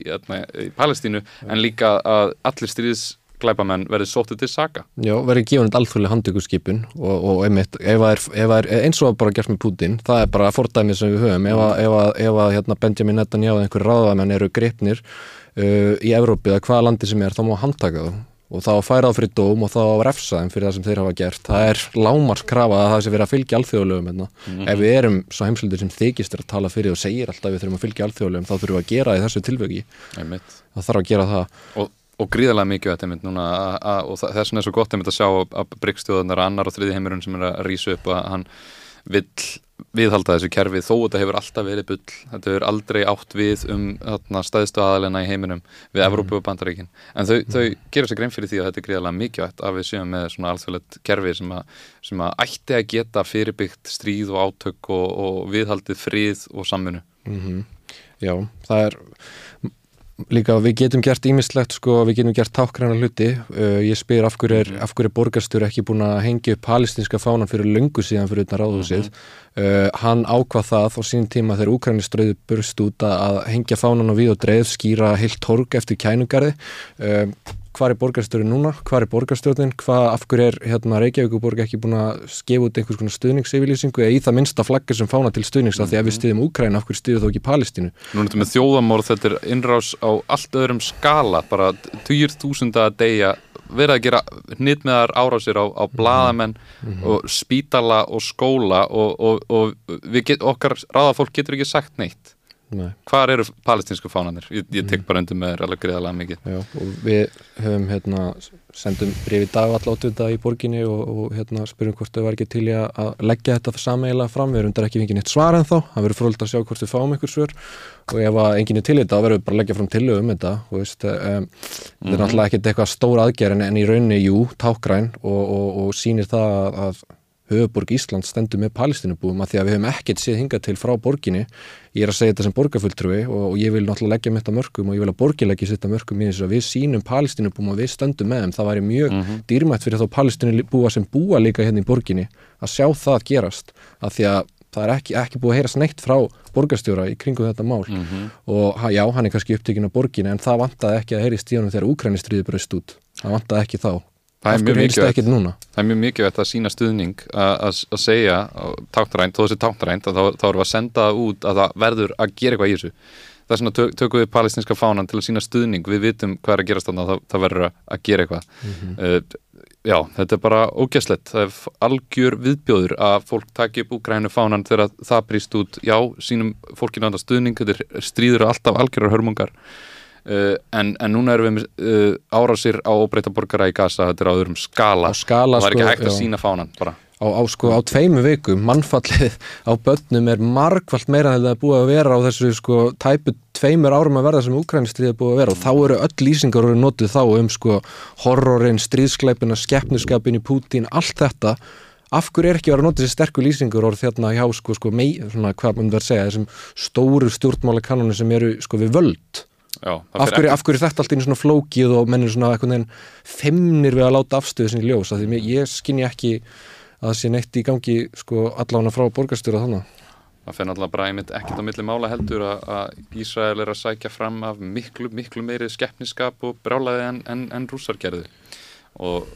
í Palestínu, en líka að allir stríðs glæbamenn verið sótið til saga Já, verið gefið alþjóðlega handtökurskipun og, og einmitt, ef það er, ef er eins og bara gert með Putin, það er bara fordæmið sem við höfum, ef að, ef að, ef að hérna, Benjamin Netanyahu eða einhverju ráðamenn eru greipnir uh, í Evrópi eða hvaða landi sem er, þá má handtaka það og þá færað fyrir dóm og þá refsaðum fyrir það sem þeir hafa gert. Það er lámarskrafa að það sé verið að fylgja alþjóðlegum mm -hmm. ef við erum svo heimslutir sem þykist er að tala fyrir og segir alltaf við þurfum að fylgja alþjóðlegum þá þurfum við að gera í þessu tilvöki. Það þarf að gera það. Og og gríðarlega mikið þetta mynd núna og þess vegna er svo gott að sjá að Bryggstöðunar annar og þriði heimurinn sem er að rýsa upp að hann vill viðhalda þessu kerfi þó þetta hefur alltaf verið bull þetta hefur aldrei átt við um þarna, stæðstu aðalina í heiminum við mm. Evrópu og Bandaríkin en þau, þau gera sér grein fyrir því að þetta er gríðarlega mikilvægt að við séum með svona alþjóðlegt kerfi sem að, sem að ætti að geta fyrirbyggt stríð og átök og, og viðhaldið frið og samfunnu mm -hmm. Já, það er líka við getum gert ímislegt sko, við getum gert tákræna hluti. Uh, ég spyr af hverju er, af hverju er borgarstur ekki búin að hengja upp palestinska fánan fyrir löngu síðan fyrir utan ráðhúsið? Uh, hann ákvað það á sín tíma þegar Úkræniströðu burst út að hengja fánan á við og dreif skýra heilt torg eftir kænugarði. Uh, hvað er borgarstjórn núna, hvað er borgarstjórnin hvað, af hverju er hérna, Reykjavíkuborg ekki búin að skefa út einhvers konar stuðningsyfirlýsingu eða í það minnsta flaggar sem fána til stuðnings mm -hmm. af því að við stuðum Úkræn, af hverju stuðum þó ekki Palestínu Nú er þetta með þjóðamorð, þetta er innrás á allt öðrum skala, bara týr þúsunda að deyja verið að gera hnitmiðar árásir á, á bladamenn mm -hmm. og spítala og skóla og, og, og get, okkar ráðafólk getur ekki sagt neitt Nei. Hvar eru palestinsku fánanir? Ég, ég tek mm. bara undir með þér alveg greiðalega mikið. Já, og við höfum hérna, sendum brefi dagvalláttu þetta í borginni og, og hérna, spyrjum hvort þau var ekki til að leggja þetta sameiglega fram. Við erum undar ekki fengið neitt svar en þá. Það verður fróld að sjá hvort við fáum einhver svör og ef enginn er til þetta þá verður við bara að leggja fram til um þetta. Veist, um, mm -hmm. Þetta er mhm. náttúrulega ekkert eitthvað stór aðgerð en í rauninni, jú, tákgræn og, og, og sýnir það að höfuborg Ísland stendur með palestinubúum að því að við hefum ekkert séð hingað til frá borginni. Ég er að segja þetta sem borgarfulltrúi og, og ég vil náttúrulega leggja með þetta mörgum og ég vil að borgin leggja þetta mörgum í þess að við sínum palestinubúum og við stöndum með þeim. Það væri mjög mm -hmm. dýrmætt fyrir þá palestinubúa sem búa líka hérna í borginni að sjá það gerast að því að það er ekki, ekki búið að heyra sneitt frá borgarstjóra í kringu þetta mál. Mm -hmm. og já, hann er kannski upptökin á borginni en það vantaði ekki að heyri stíðanum þegar Úkrænistriði bröst út. Það vantaði ekki þá Það er, það er mjög mikilvægt að sína stuðning að segja táknarænt, þó þessi táknarænt þá, þá erum við að senda út að það verður að gera eitthvað í þessu. Það er svona tök, tökum við palestinska fánan til að sína stuðning við vitum hvað er að gerast þannig að það, það verður að gera eitthvað. Mm -hmm. uh, já, þetta er bara ógæslegt það er algjör viðbjóður að fólk taki upp úgrænu fánan þegar það brýst út. Já, sínum fólkinu andar stuðning þetta er stríður alltaf algjörar hörmungar Uh, en, en núna erum við uh, árásir á óbreyta borgara í Gaza þetta er á öðrum skala, skala og það er ekki sko, hægt að já. sína fánan bara. Á, á, sko, á tveimu viku, mannfallið á börnum er margvalt meira en það er búið að vera á þessu sko tæpu tveimur árum að verða sem Ukraínistrið er búið að vera. Og þá eru öll lýsingar og eru notið þá um sko horrorin, stríðskleipina, skeppniskapin í Pútín, allt þetta. Af hverju er ekki að vera notið þessi sterku lýsingur orð þérna hjá sko, sko mei, svona hvað maður verður að segja, þessum stóru stjórnmáli kanóni sem eru sko við völd Já, af, hverju, af hverju þetta allt í svona flókið og mennir svona eitthvað nefn femnir við að láta afstöðu sinni ljós? Af því ég skinni ekki að það sé neitt í gangi sko allána frá borgarstjóra þannig Það fyrir náttúrulega bara einmitt ekkert á milli mála heldur að Ísrael er að sækja fram af miklu, miklu meiri skeppniskap og brálaði en, en, en rúsargerði og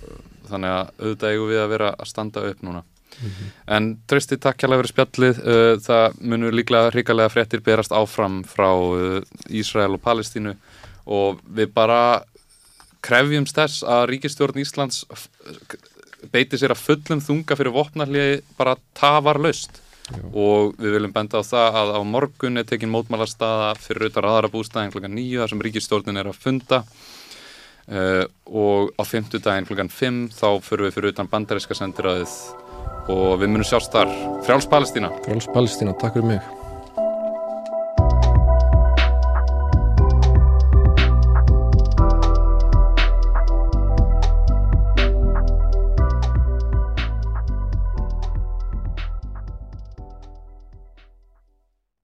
þannig að auðvitað eigum við að vera að standa upp núna Mm -hmm. En trösti takk hjálpa fyrir spjallið uh, það munur líklega hrikalega fréttir berast áfram frá uh, Ísrael og Palestínu og við bara krefjumst þess að ríkistjórn Íslands beiti sér að fullum þunga fyrir vopnarliði bara tafar löst og við viljum benda á það að á morgun er tekin mótmálastaða fyrir auðvitað aðra bústæðin kl. 9 þar sem ríkistjórnin er að funda uh, og á 50 daginn kl. 5 þá fyrir við fyrir utan bandaríska sendiræðið og við munum sjást þar. Frjáls Palestína. Frjáls Palestína, takk fyrir mig